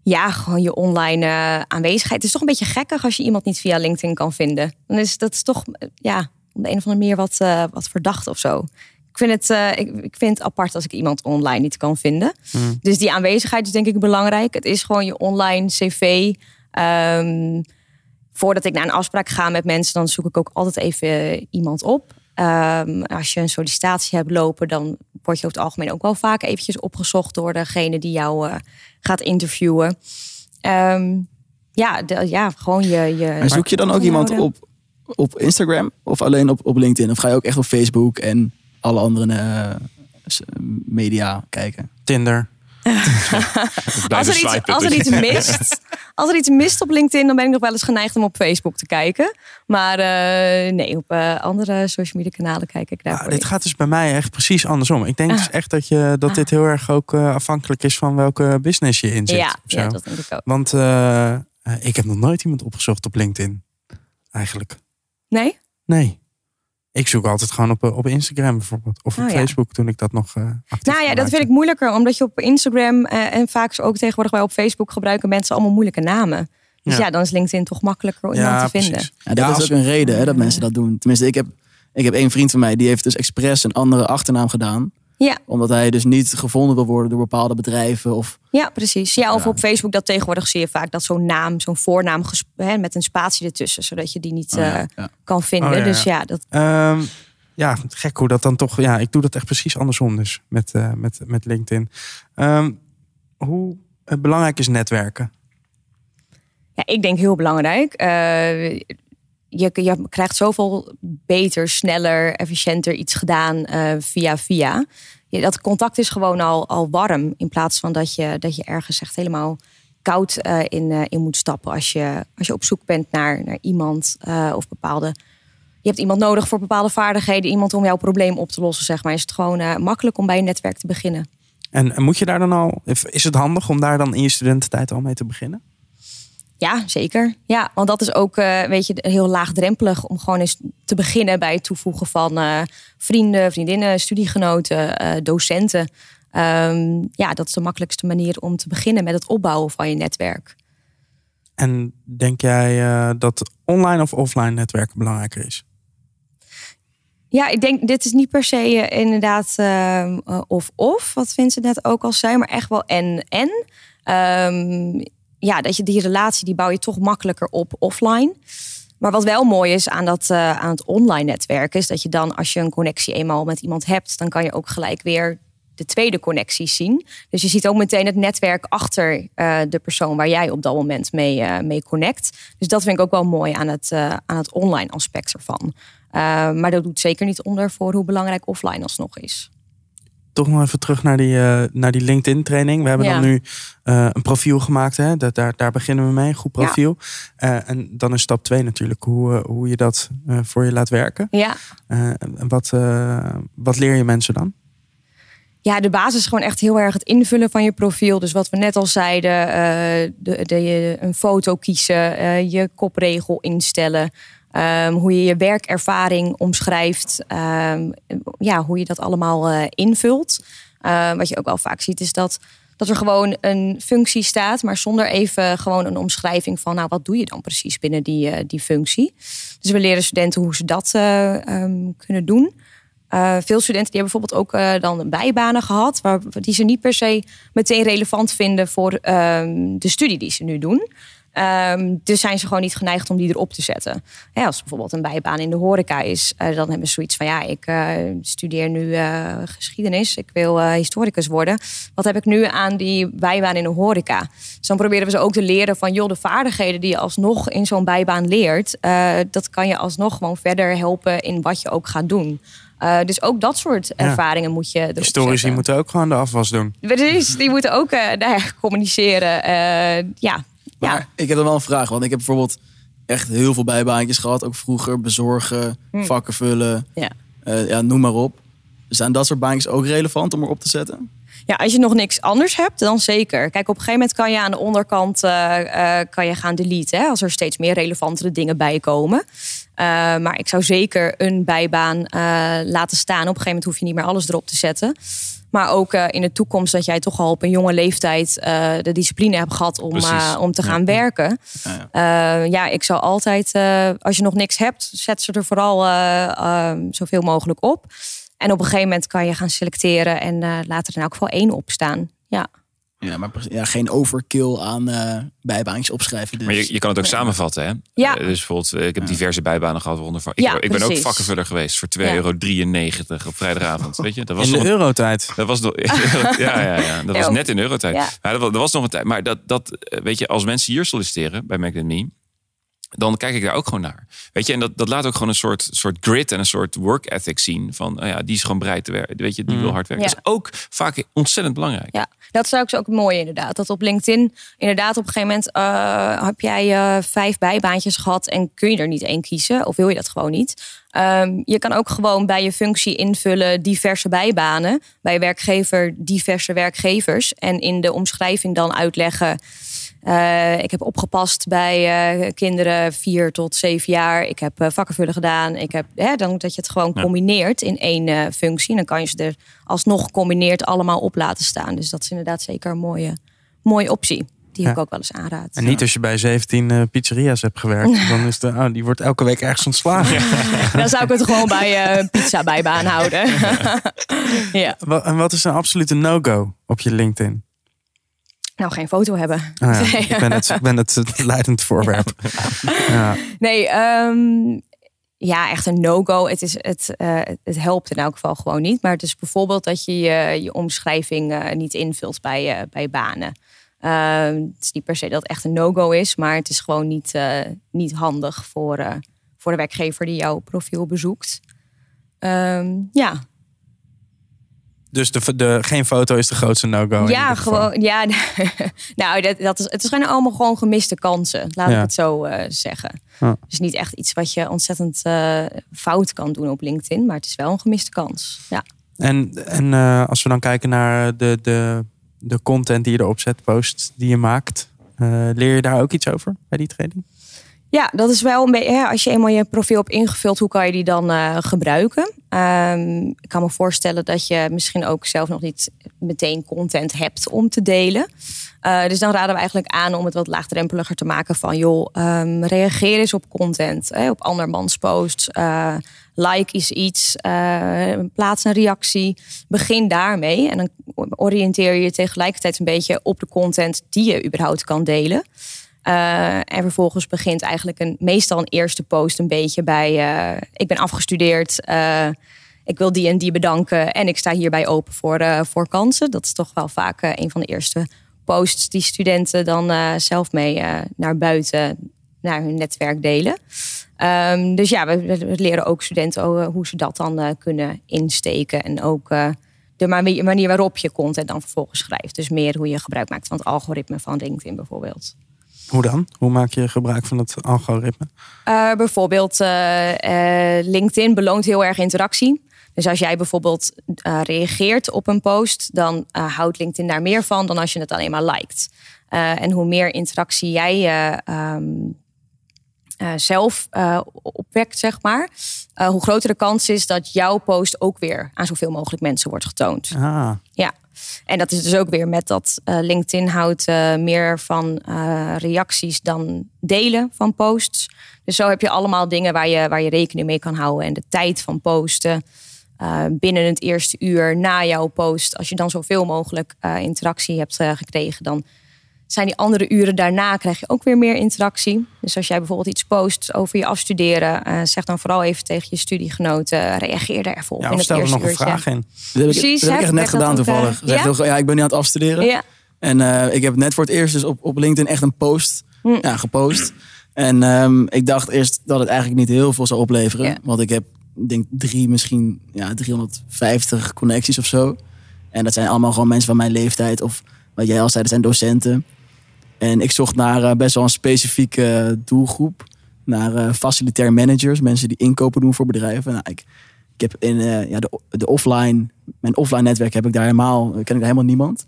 Ja, gewoon je online eh, aanwezigheid. Het is toch een beetje gekkig als je iemand niet via LinkedIn kan vinden. Dan is dat is toch, eh, ja, om de een of andere manier wat, eh, wat verdacht of zo. Ik vind, het, ik, ik vind het apart als ik iemand online niet kan vinden. Dus die aanwezigheid is denk ik belangrijk. Het is gewoon je online cv. Ehm, voordat ik naar een afspraak ga met mensen, dan zoek ik ook altijd even iemand op. Ehm, als je een sollicitatie hebt lopen, dan word je over het algemeen ook wel vaak eventjes opgezocht door degene die jou gaat interviewen. Ehm, ja, de- ja, gewoon je. je En zoek je dan ook iemand op, op Instagram of alleen op, op LinkedIn? Of ga je ook echt op Facebook en alle andere eh, media kijken? Tinder. Als er, iets, als, er iets mist, als er iets mist op LinkedIn, dan ben ik nog wel eens geneigd om op Facebook te kijken. Maar eh, nee, op eh, andere social media kanalen kijk ik Ja, daarvoor dit niet. gaat dus bij mij echt precies andersom. Ik denk Ah. dus echt dat, je, dat dit heel erg ook eh, afhankelijk is van welke business je in zit. Ja, dat denk ik ook. Want ik heb nog nooit iemand opgezocht op LinkedIn. Eigenlijk. Nee? Nee. Ik zoek altijd gewoon op, eh, op Instagram bijvoorbeeld. Of op Oh, ja. Facebook toen ik dat nog eh actief Nou ja, dat vind ik moeilijker, omdat je op Instagram eh, en vaak ook tegenwoordig bij op Facebook gebruiken mensen allemaal moeilijke namen. Dus Ja. ja, dan is LinkedIn toch makkelijker om iemand te vinden. Ja, dat Ja, is als- ook een reden hè, dat mensen dat doen. Tenminste, ik heb, ik heb één vriend van mij die heeft dus expres een andere achternaam gedaan. Ja, Omdat hij dus niet gevonden wil worden door bepaalde bedrijven. Of, ja, precies. Ja, of Ja. op Facebook dat tegenwoordig zie je vaak dat zo'n naam, zo'n voornaam hè, met een spatie ertussen, zodat je die niet Oh ja, eh, ja. kan vinden. Oh ja, Dus ja. dat, Ehm, ja, gek hoe dat dan toch. Ja, ik doe dat echt precies andersom dus met, eh, met, met LinkedIn. Ehm, hoe eh, belangrijk is netwerken? Ja, ik denk heel belangrijk. Eh, je, krijgt zoveel beter, sneller, efficiënter iets gedaan eh, via via. Dat contact is gewoon al, al warm. In plaats van dat je, dat je ergens echt helemaal koud eh, in, eh, in moet stappen. Als je, als je op zoek bent naar, naar iemand of bepaalde. Je hebt iemand nodig voor bepaalde vaardigheden. Iemand om jouw probleem op te lossen, zeg maar. Is het gewoon makkelijk om bij een netwerk te beginnen. En, en moet je daar dan al. Is het handig om daar dan in je studententijd al mee te beginnen? Ja, zeker. Ja, want dat is ook, eh, weet je, heel laagdrempelig om gewoon eens te beginnen bij het toevoegen van eh, vrienden, vriendinnen, studiegenoten, eh, docenten. Ehm, ja, dat is de makkelijkste manier om te beginnen met het opbouwen van je netwerk. En denk jij dat online of offline netwerken belangrijker is? Ja, ik denk, dit is niet per se inderdaad ehm, eh, of-of, wat Vincent net ook al zei, maar echt wel en-en. Ehm, ja, dat je die relatie, die bouw je toch makkelijker op offline. Maar wat wel mooi is aan, dat, eh, aan het online netwerken, is dat je dan, als je een connectie eenmaal met iemand hebt, dan kan je ook gelijk weer de tweede connectie zien. Dus je ziet ook meteen het netwerk achter eh, de persoon waar jij op dat moment mee, eh, mee connect. Dus dat vind ik ook wel mooi aan het, aan het online aspect ervan. Maar dat doet zeker niet onder voor hoe belangrijk offline alsnog is. Toch nog even terug naar die, eh, naar die LinkedIn training. We hebben Ja. dan nu eh, een profiel gemaakt. Hè? Dat, daar, daar beginnen we mee. Goed profiel. Eh, en dan is stap twee natuurlijk hoe, hoe je dat voor je laat werken. Ja. En wat, wat leer je mensen dan? Ja, de basis is gewoon echt heel erg het invullen van je profiel. Dus wat we net al zeiden, de, de, je- een foto kiezen, je kopregel instellen. Ehm, hoe je je werkervaring omschrijft. ehm, ja, hoe je dat allemaal eh, invult. Eh, wat je ook wel vaak ziet is dat, dat er gewoon een functie staat... maar zonder even gewoon een omschrijving van... nou, wat doe je dan precies binnen die, eh, die functie. Dus we leren studenten hoe ze dat eh, ehm, kunnen doen... Veel studenten die hebben bijvoorbeeld ook dan bijbanen gehad, waar, die ze niet per se meteen relevant vinden voor de studie die ze nu doen. Um, dus zijn ze gewoon niet geneigd om die erop te zetten. Ja, als bijvoorbeeld een bijbaan in de horeca is, uh, dan hebben ze zoiets van: ja, ik studeer nu geschiedenis, ik wil historicus worden. Wat heb ik nu aan die bijbaan in de horeca? Dus dan proberen we ze ook te leren van: joh, de vaardigheden die je alsnog in zo'n bijbaan leert, dat kan je alsnog gewoon verder helpen in wat je ook gaat doen. Uh, dus ook dat soort ervaringen moet je erop Historici zetten. moeten ook gewoon de afwas doen. Precies, die moeten ook uh, nou ja, communiceren. Uh, ja. Maar ja. ik heb dan wel een vraag. Want ik heb bijvoorbeeld echt heel veel bijbaantjes gehad. Ook vroeger bezorgen, Hm. vakken vullen. Ja. Uh, ja, noem maar op. Zijn dat soort baantjes ook relevant om erop te zetten? Ja, als je nog niks anders hebt, dan zeker. Kijk, op een gegeven moment kan je aan de onderkant uh, uh, kan je gaan deleten. Hè, als er steeds meer relevantere dingen bij komen. Uh, maar ik zou zeker een bijbaan laten staan. Op een gegeven moment hoef je niet meer alles erop te zetten. Maar ook in de toekomst dat jij toch al op een jonge leeftijd de discipline hebt gehad om, om te gaan ja. werken. Ja, ja. ja, ik zou altijd, als je nog niks hebt, zet ze er vooral zoveel mogelijk op. En op een gegeven moment kan je gaan selecteren en laat er in elk geval één op staan. Ja. Ja, maar ja, geen overkill aan uh, bijbaantjes opschrijven. Dus. Maar je, je kan het ook samenvatten, hè? Ja. Uh, dus bijvoorbeeld, ik heb diverse bijbanen gehad. Waaronder van, ik, ja, ik ben ook vakkenvuller geweest voor 2,93 ja. euro op vrijdagavond. Weet je? Dat was in de eurotijd. Dat was nog, ja, ja, ja, dat was net in eurotijd. Ja. Maar dat, was, dat was nog een tijd. Maar dat, dat, weet je, als mensen hier solliciteren bij Me, dan kijk ik daar ook gewoon naar. Weet je, en dat, dat laat ook gewoon een soort, soort grit en een soort work ethic zien. Van, oh ja, die is gewoon bereid te werken. Weet je, die mm. wil hard werken. Ja. Dat is ook vaak ontzettend belangrijk. Ja, dat is ook, ook mooi inderdaad. Dat op LinkedIn, inderdaad, op een gegeven moment uh, heb jij uh, vijf bijbaantjes gehad en kun je er niet één kiezen. Of wil je dat gewoon niet? Um, je kan ook gewoon bij je functie invullen diverse bijbanen. Bij werkgever diverse werkgevers. En in de omschrijving dan uitleggen. Uh, ik heb opgepast bij uh, kinderen vier tot zeven jaar. Ik heb uh, vakkenvullen gedaan. Ik heb, hè, dan dat je het gewoon ja. combineert in één functie. En dan kan je ze er alsnog gecombineerd allemaal op laten staan. Dus dat is inderdaad zeker een mooie, mooie optie. Die ja. ik ook wel eens aanraad. En niet als je bij 17 pizzeria's hebt gewerkt. Dan is de, oh, die wordt elke week ergens ontslagen. dan zou ik het gewoon bij uh, pizza bijbaan houden. ja. En wat is een absolute no-go op je LinkedIn? Nou, geen foto hebben. Ah, ja. ik, ben het, ik ben het leidend voorwerp. ja. Nee, um, ja, echt een no-go. Het, is, het, uh, het helpt in elk geval gewoon niet. Maar het is bijvoorbeeld dat je je, je omschrijving uh, niet invult bij, uh, bij banen. Ehm, het is niet per se dat het echt een no-go is, maar het is gewoon niet, niet handig voor, voor de werkgever die jouw profiel bezoekt. Um, ja, dus de, de, geen foto is de grootste no-go. Ja, gewoon. Ja, nou, dat, dat is, het zijn allemaal gewoon gemiste kansen. Laat ik het zo uh, zeggen. Ja. Dus niet echt iets wat je ontzettend uh, fout kan doen op LinkedIn, maar het is wel een gemiste kans. Ja. En, en uh, als we dan kijken naar de, de, de content die je erop zet, post die je maakt, leer je daar ook iets over bij die training? Ja, dat is wel een beetje. Als je eenmaal je profiel hebt ingevuld, hoe kan je die dan uh, gebruiken? Um, ik kan me voorstellen dat je misschien ook zelf nog niet meteen content hebt om te delen. Uh, dus dan raden we eigenlijk aan om het wat laagdrempeliger te maken van joh, um, reageer eens op content, hè, op andermans posts. Uh, like is iets, plaats een reactie. Begin daarmee en dan oriënteer je je tegelijkertijd een beetje op de content die je überhaupt kan delen. Uh, en vervolgens begint eigenlijk een, meestal een eerste post een beetje bij: uh, ik ben afgestudeerd, uh, ik wil die en die bedanken en ik sta hierbij open voor, voor kansen. Dat is toch wel vaak een van de eerste posts die studenten dan zelf mee naar buiten, naar hun netwerk delen. Um, dus ja, we, we, leren ook studenten hoe ze dat dan kunnen insteken en ook de manier waarop je content dan vervolgens schrijft. Dus meer hoe je gebruik maakt van het algoritme van LinkedIn bijvoorbeeld. Hoe dan? Hoe maak je gebruik van het algoritme? Uh, bijvoorbeeld, uh, uh, LinkedIn beloont heel erg interactie. Dus als jij bijvoorbeeld reageert op een post, dan houdt LinkedIn daar meer van dan als je het alleen maar liked. en hoe meer interactie jij um, zelf opwekt, zeg maar, hoe groter de kans is dat jouw post ook weer aan zoveel mogelijk mensen wordt getoond. Ah. Ja. En dat is dus ook weer met dat uh, LinkedIn houdt uh, meer van uh, reacties dan delen van posts. Dus zo heb je allemaal dingen waar je, waar je rekening mee kan houden. En de tijd van posten binnen het eerste uur na jouw post. Als je dan zoveel mogelijk interactie hebt gekregen, dan zijn die andere uren daarna krijg je ook weer meer interactie. Dus als jij bijvoorbeeld iets post over je afstuderen, uh, zeg dan vooral even tegen je studiegenoten, reageer daar even op. Ja, in stel er nog uurtje. een vraag in. Dat heb ik, Precies, dat heb ik echt net gedaan ook, toevallig. eh, ja? heel- ja, ik ben nu aan het afstuderen. Ja. En eh, ik heb net voor het eerst dus op, op LinkedIn echt een post Hm. ja, gepost. En ehm, ik dacht eerst dat het eigenlijk niet heel veel zou opleveren. Ja. Want ik heb, ik denk drie, misschien ja, 350 connecties of zo. En dat zijn allemaal gewoon mensen van mijn leeftijd. Of wat jij al zei, dat zijn docenten. En ik zocht naar eh, best wel een specifieke doelgroep. Naar eh, facilitair managers, mensen die inkopen doen voor bedrijven. Nou, ik, ik heb in eh, ja, de, de offline, mijn offline netwerk heb ik daar helemaal, ken ik daar helemaal niemand.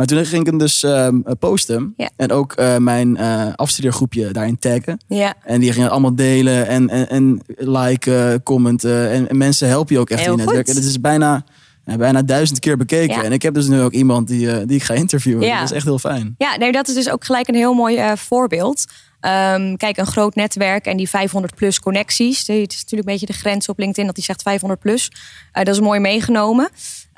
Maar toen ging ik hem dus ehm, posten. Ja. En ook eh, mijn eh afstudeergroepje daarin taggen. Ja. En die gingen allemaal delen en, en, en liken, commenten. En, en mensen helpen je ook echt Heel in je netwerk. En het is bijna, bijna duizend keer bekeken. Ja. En ik heb dus nu ook iemand die, eh, die ik ga interviewen. Ja. Dat is echt heel fijn. Ja, nee, dat is dus ook gelijk een heel mooi eh, voorbeeld. Ehm, kijk, een groot netwerk en die 500 plus connecties. Het is natuurlijk een beetje de grens op LinkedIn dat die zegt 500 plus. Eh, dat is mooi meegenomen.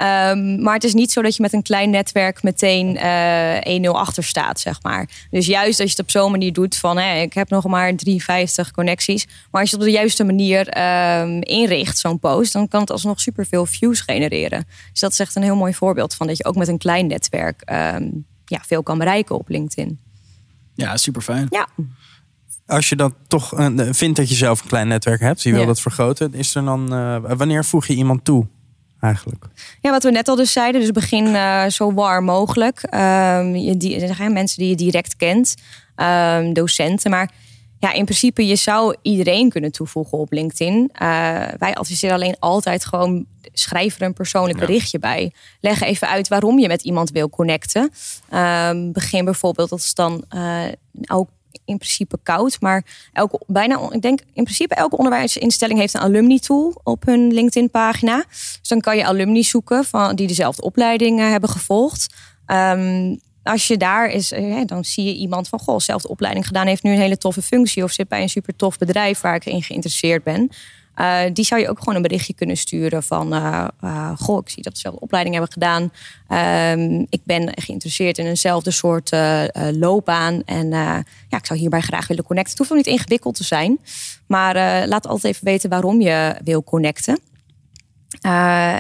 Ehm, maar het is niet zo dat je met een klein netwerk meteen eh 1-0 achter staat, zeg maar. Dus juist als je het op zo'n manier doet van... Hè, ik heb nog maar 350 connecties. Maar als je het op de juiste manier ehm, inricht, zo'n post... dan kan het alsnog superveel views genereren. Dus dat is echt een heel mooi voorbeeld van... dat je ook met een klein netwerk ehm, ja, veel kan bereiken op LinkedIn. Ja, super fijn. Ja. Als je dan toch eh, vindt dat je zelf een klein netwerk hebt, je wil Ja. dat vergroten, is er dan, eh, wanneer voeg je iemand toe eigenlijk? Ja, wat we net al dus zeiden, dus begin eh, zo warm mogelijk. Ehm, je, die, er zijn mensen die je direct kent, ehm, docenten. Maar ja, in principe, je zou iedereen kunnen toevoegen op LinkedIn. Eh, wij adviseren alleen altijd gewoon, schrijf er een persoonlijk berichtje bij. Leg even uit waarom je met iemand wil connecten. Ehm, begin bijvoorbeeld, dat is dan eh, ook in principe koud. Maar elke, bijna, ik denk in principe elke onderwijsinstelling heeft een alumni tool op hun LinkedIn pagina. Dus dan kan je alumni zoeken van, die dezelfde opleiding eh, hebben gevolgd. Ehm, als je daar is, eh, dan zie je iemand van goh, zelfde opleiding gedaan, heeft nu een hele toffe functie of zit bij een super tof bedrijf waar ik in geïnteresseerd ben. Uh, die zou je ook gewoon een berichtje kunnen sturen van... Uh, uh, goh, ik zie dat we dezelfde opleiding hebben gedaan. Ehm, ik ben geïnteresseerd in eenzelfde soort loopbaan. En ja, ik zou hierbij graag willen connecten. Het hoeft wel niet ingewikkeld te zijn. Maar laat altijd even weten waarom je wil connecten.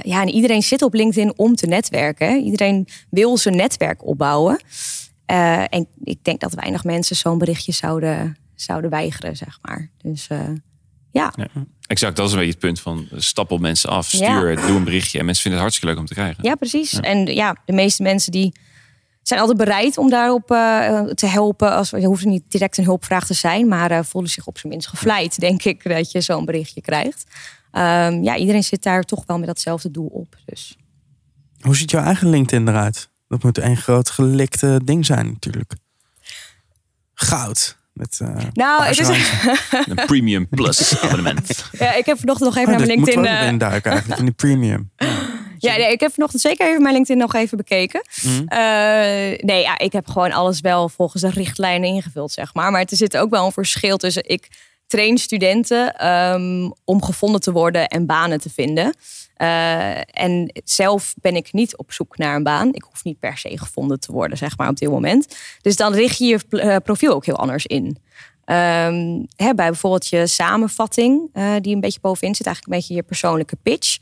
ja, en iedereen zit op LinkedIn om te netwerken. Iedereen wil zijn netwerk opbouwen. en ik denk dat weinig mensen zo'n berichtje zouden, zouden weigeren, zeg maar. Dus ja. Exact, dat is een beetje het punt van stap op mensen af. Stuur, doe een berichtje. En mensen vinden het hartstikke leuk om te krijgen. Ja, precies. En ja, de meeste mensen die zijn altijd bereid om daarop uh, te helpen. Als, je hoeft niet direct een hulpvraag te zijn, maar uh, voelen zich op zijn minst gevleid, denk ik, dat je zo'n berichtje krijgt. Um, ja, iedereen zit daar toch wel met datzelfde doel op. Dus. Hoe ziet jouw eigen LinkedIn eruit? Dat moet een groot gelikte ding zijn, natuurlijk. Goud. Met, uh, nou, het is een premium plus abonnement. ja, ik heb vanochtend nog even oh, naar mijn LinkedIn. Moet uh... induiken eigenlijk in die premium. Ja, nee, ik heb vanochtend zeker even mijn LinkedIn nog even bekeken. Mm. Uh, nee, ja, ik heb gewoon alles wel volgens de richtlijnen ingevuld, zeg maar. Maar er zit ook wel een verschil tussen ik train studenten um, om gevonden te worden en banen te vinden. Uh, en zelf ben ik niet op zoek naar een baan. Ik hoef niet per se gevonden te worden, zeg maar, op dit moment. Dus dan richt je je eh, profiel ook heel anders in. Um, hè, bij bijvoorbeeld je samenvatting, uh, die een beetje bovenin zit, eigenlijk een beetje je persoonlijke pitch.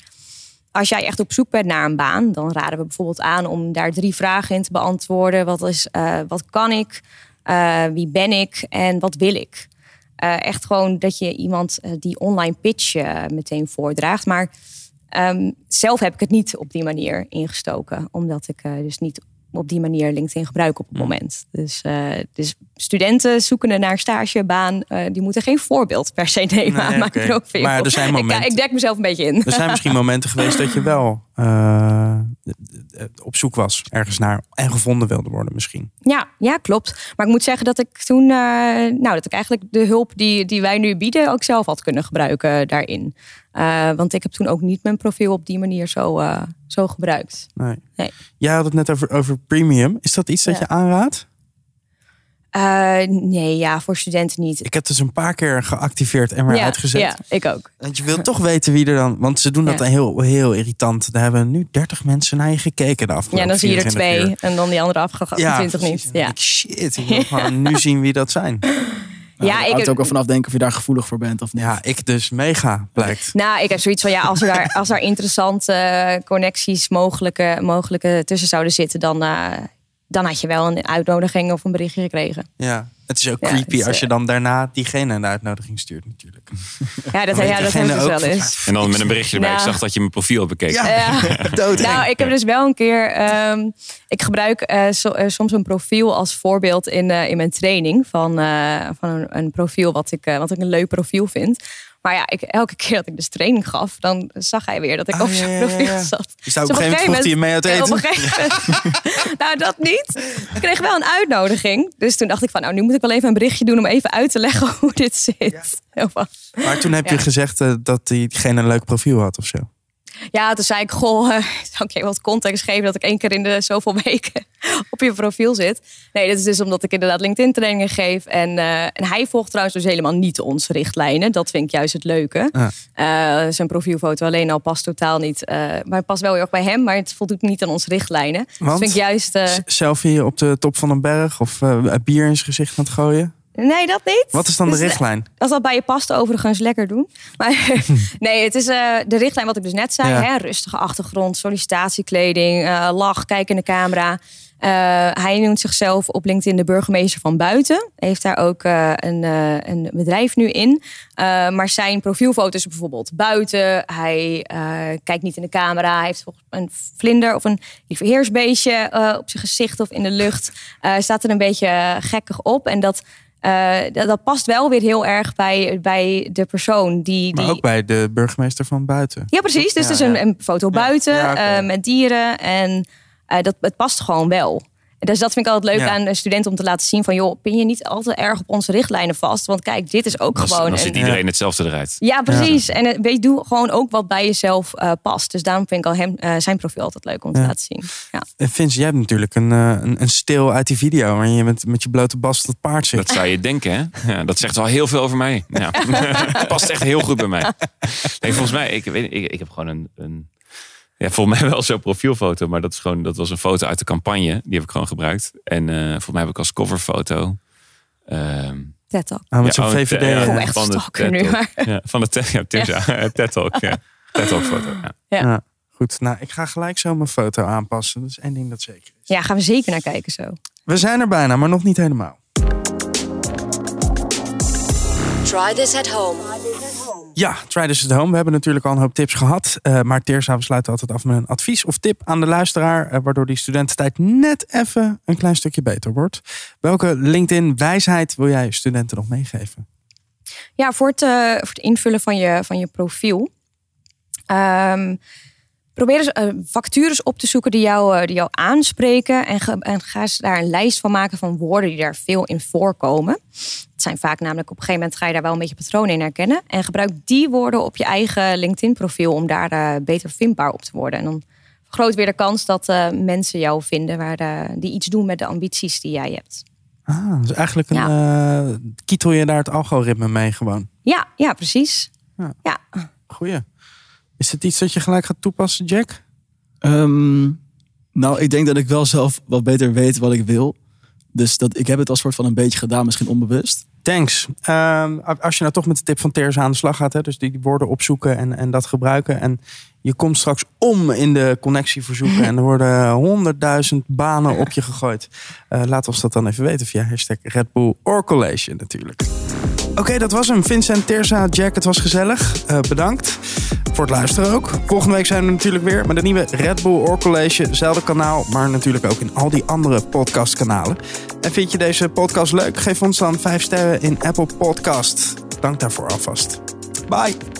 Als jij echt op zoek bent naar een baan, dan raden we bijvoorbeeld aan om daar drie vragen in te beantwoorden. Wat, is, wat kan ik? wie ben ik? En wat wil ik? echt gewoon dat je iemand die online pitch meteen voordraagt. Maar Um, zelf heb ik het niet op die manier ingestoken, omdat ik uh, dus niet op die manier LinkedIn gebruik op het hmm. moment. Dus, uh, dus studenten zoekende naar stagebaan, uh, die moeten geen voorbeeld per se nemen nee. Maar er zijn momenten, ik, ik, dek mezelf een beetje in. Er zijn misschien momenten geweest dat je wel uh, op zoek was ergens naar en gevonden wilde worden misschien. Ja, ja, klopt. Maar ik moet zeggen dat ik toen, nou, dat ik eigenlijk de hulp die, die wij nu bieden ook zelf had kunnen gebruiken daarin. Uh, want ik heb toen ook niet mijn profiel op die manier zo, zo gebruikt. Nee. nee. Jij had het net over, over premium. Is dat iets dat je aanraadt? Uh, nee, ja, voor studenten niet. Ik heb dus een paar keer geactiveerd en weer ja, uitgezet. Ja, ik ook. Want je wilt toch weten wie er dan... Want ze doen dat ja. heel, heel irritant. Daar hebben nu 30 mensen naar je gekeken de afgelopen Ja, dan zie je er twee. Uur. En dan die andere afgegaan. Ja, 20 niet. Ja. shit, ik wil gewoon nu zien wie dat zijn. Nou, ja, ik heb ook wel vanaf denken of je daar gevoelig voor bent of niet. Ja, ik dus mega, blijkt. Nou, ik heb zoiets van ja, als er daar, als er interessante connecties mogelijke, mogelijke tussen zouden zitten, dan, uh, dan had je wel een uitnodiging of een berichtje gekregen. Ja, het is ook creepy ja, als je dan daarna diegene een uitnodiging stuurt natuurlijk. Ja, dat, ja, dat heb ik dus wel eens. En dan met een berichtje erbij. Nou, ik zag dat je mijn profiel bekeken. Ja, ja. dood. Nou, ik heb dus wel een keer... Um, ik gebruik uh, so, uh, soms een profiel als voorbeeld in, uh, in mijn training. Van, van een, een, profiel wat ik, wat ik een leuk profiel vind. Maar ja, ik, elke keer dat ik dus training gaf, dan zag hij weer dat ik oh, op zijn ja, profiel ja. zat. Dus op een gegeven moment vroeg hij mee uit eten? Op een gegeven nou, dat niet. Ik kreeg wel een uitnodiging. Dus toen dacht ik van, nou, nu moet ik wel even een berichtje doen om even uit te leggen hoe dit zit. Maar toen heb je gezegd uh, dat diegene een leuk profiel had of zo? Ja, toen zei ik, goh, uh, zou ik je wat context geven dat ik één keer in de zoveel weken op je profiel zit. Nee, dat is dus omdat ik inderdaad LinkedIn trainingen geef. En, uh, en hij volgt trouwens dus helemaal niet onze richtlijnen. Dat vind ik juist het leuke. Ja. Uh, zijn profielfoto alleen al past totaal niet. maar het past wel heel erg bij hem, maar het voldoet niet aan onze richtlijnen. Want, dat vind ik juist... selfie op de top van een berg of bier in zijn gezicht aan het gooien? Nee, dat niet. Wat is dan de Dus, richtlijn? Als dat bij je past, overigens lekker doen. Maar nee, het is uh, de richtlijn wat ik dus net zei. Ja. Hè? Rustige achtergrond, sollicitatiekleding, uh, lach, kijk in de camera. Uh, hij noemt zichzelf op LinkedIn de burgemeester van buiten. Heeft daar ook een, een bedrijf nu in. maar zijn profielfoto's bijvoorbeeld buiten. Hij kijkt niet in de camera. Hij heeft een vlinder of een lieveheersbeestje op zijn gezicht of in de lucht. staat er een beetje gekkig op. En dat uh, dat, dat, past wel weer heel erg bij, bij de persoon. Die, maar die... ook bij de burgemeester van buiten. Ja, precies. Dus ja, is een, een foto buiten ja. Okay. uh, met dieren. En uh, dat, het past gewoon wel. Dus dat vind ik altijd leuk Ja. aan studenten om te laten zien van... joh, pin je niet al te erg op onze richtlijnen vast. Want kijk, dit is ook Dan, gewoon... dan ziet iedereen hetzelfde eruit. Ja, precies. En eh, weet, doe gewoon ook wat bij jezelf eh, past. Dus daarom vind ik al hem, eh, zijn profiel altijd leuk om te Ja. laten zien. Ja. En Vince, jij hebt natuurlijk een, een, een stil uit die video waarin je met, met je blote bast het paard zit. Dat zou je denken, hè? Ja, dat zegt wel heel veel over mij. Ja. Past echt heel goed bij mij. Nee, volgens mij, ik, weet, ik, ik heb gewoon een, een ja, volgens mij wel zo'n profielfoto, maar dat, is gewoon, dat was een foto uit de campagne. Die heb ik gewoon gebruikt. En eh volgens mij heb ik als coverfoto. ehm TED Talk. Ah, met ja, zo'n oh, VVD. ja, eh, echt van stalker TED nu, maar- Ja, van de TED, ja, Tim, ja. TED Talk. Ja. TED Talk foto. Ja. Ja. Ja, goed. Nou, ik ga gelijk zo mijn foto aanpassen. Dat is één ding dat zeker is. Ja, gaan we zeker naar kijken zo. We zijn er bijna, maar nog niet helemaal. Try this at home. Ja, try this at home. We hebben natuurlijk al een hoop tips gehad. Eh, maar Teersa, we sluiten altijd af met een advies of tip aan de luisteraar. eh, waardoor die studententijd net even een klein stukje beter wordt. Welke LinkedIn-wijsheid wil jij studenten nog meegeven? Ja, voor het, eh, voor het invullen van je, van je profiel. Ehm, probeer eens eh, vacatures op te zoeken die jou, eh, die jou aanspreken. En, ge- en ga eens daar een lijst van maken van woorden die daar veel in voorkomen. Het zijn vaak namelijk op een gegeven moment ga je daar wel een beetje patronen in herkennen. En gebruik die woorden op je eigen LinkedIn profiel om daar eh, beter vindbaar op te worden. En dan vergroot weer de kans dat mensen jou vinden waar, die iets doen met de ambities die jij hebt. Ah, dus eigenlijk een, kietel je daar het algoritme mee gewoon. Ja, ja precies. Ja. ja. Goeie. Is het iets dat je gelijk gaat toepassen, Jack? Ehm, nou, ik denk dat ik wel zelf wat beter weet wat ik wil. Dus dat, ik heb het als soort van een beetje gedaan, misschien onbewust. Thanks. Ehm, als je nou toch met de tip van Terza aan de slag gaat, hè, dus die, woorden opzoeken en, en dat gebruiken. En je komt straks om in de connectieverzoeken en er worden honderdduizend banen op je gegooid. Eh, laat ons dat dan even weten via hashtag Red Bull or College natuurlijk. Oké, dat was hem. Vincent, Terza, Jack, het was gezellig. Eh, bedankt voor het luisteren ook. Volgende week zijn we natuurlijk weer met een nieuwe Red Bull or College. Hetzelfde kanaal, maar natuurlijk ook in al die andere podcastkanalen. En vind je deze podcast leuk? Geef ons dan 5 sterren in Apple Podcast. Dank daarvoor alvast. Bye.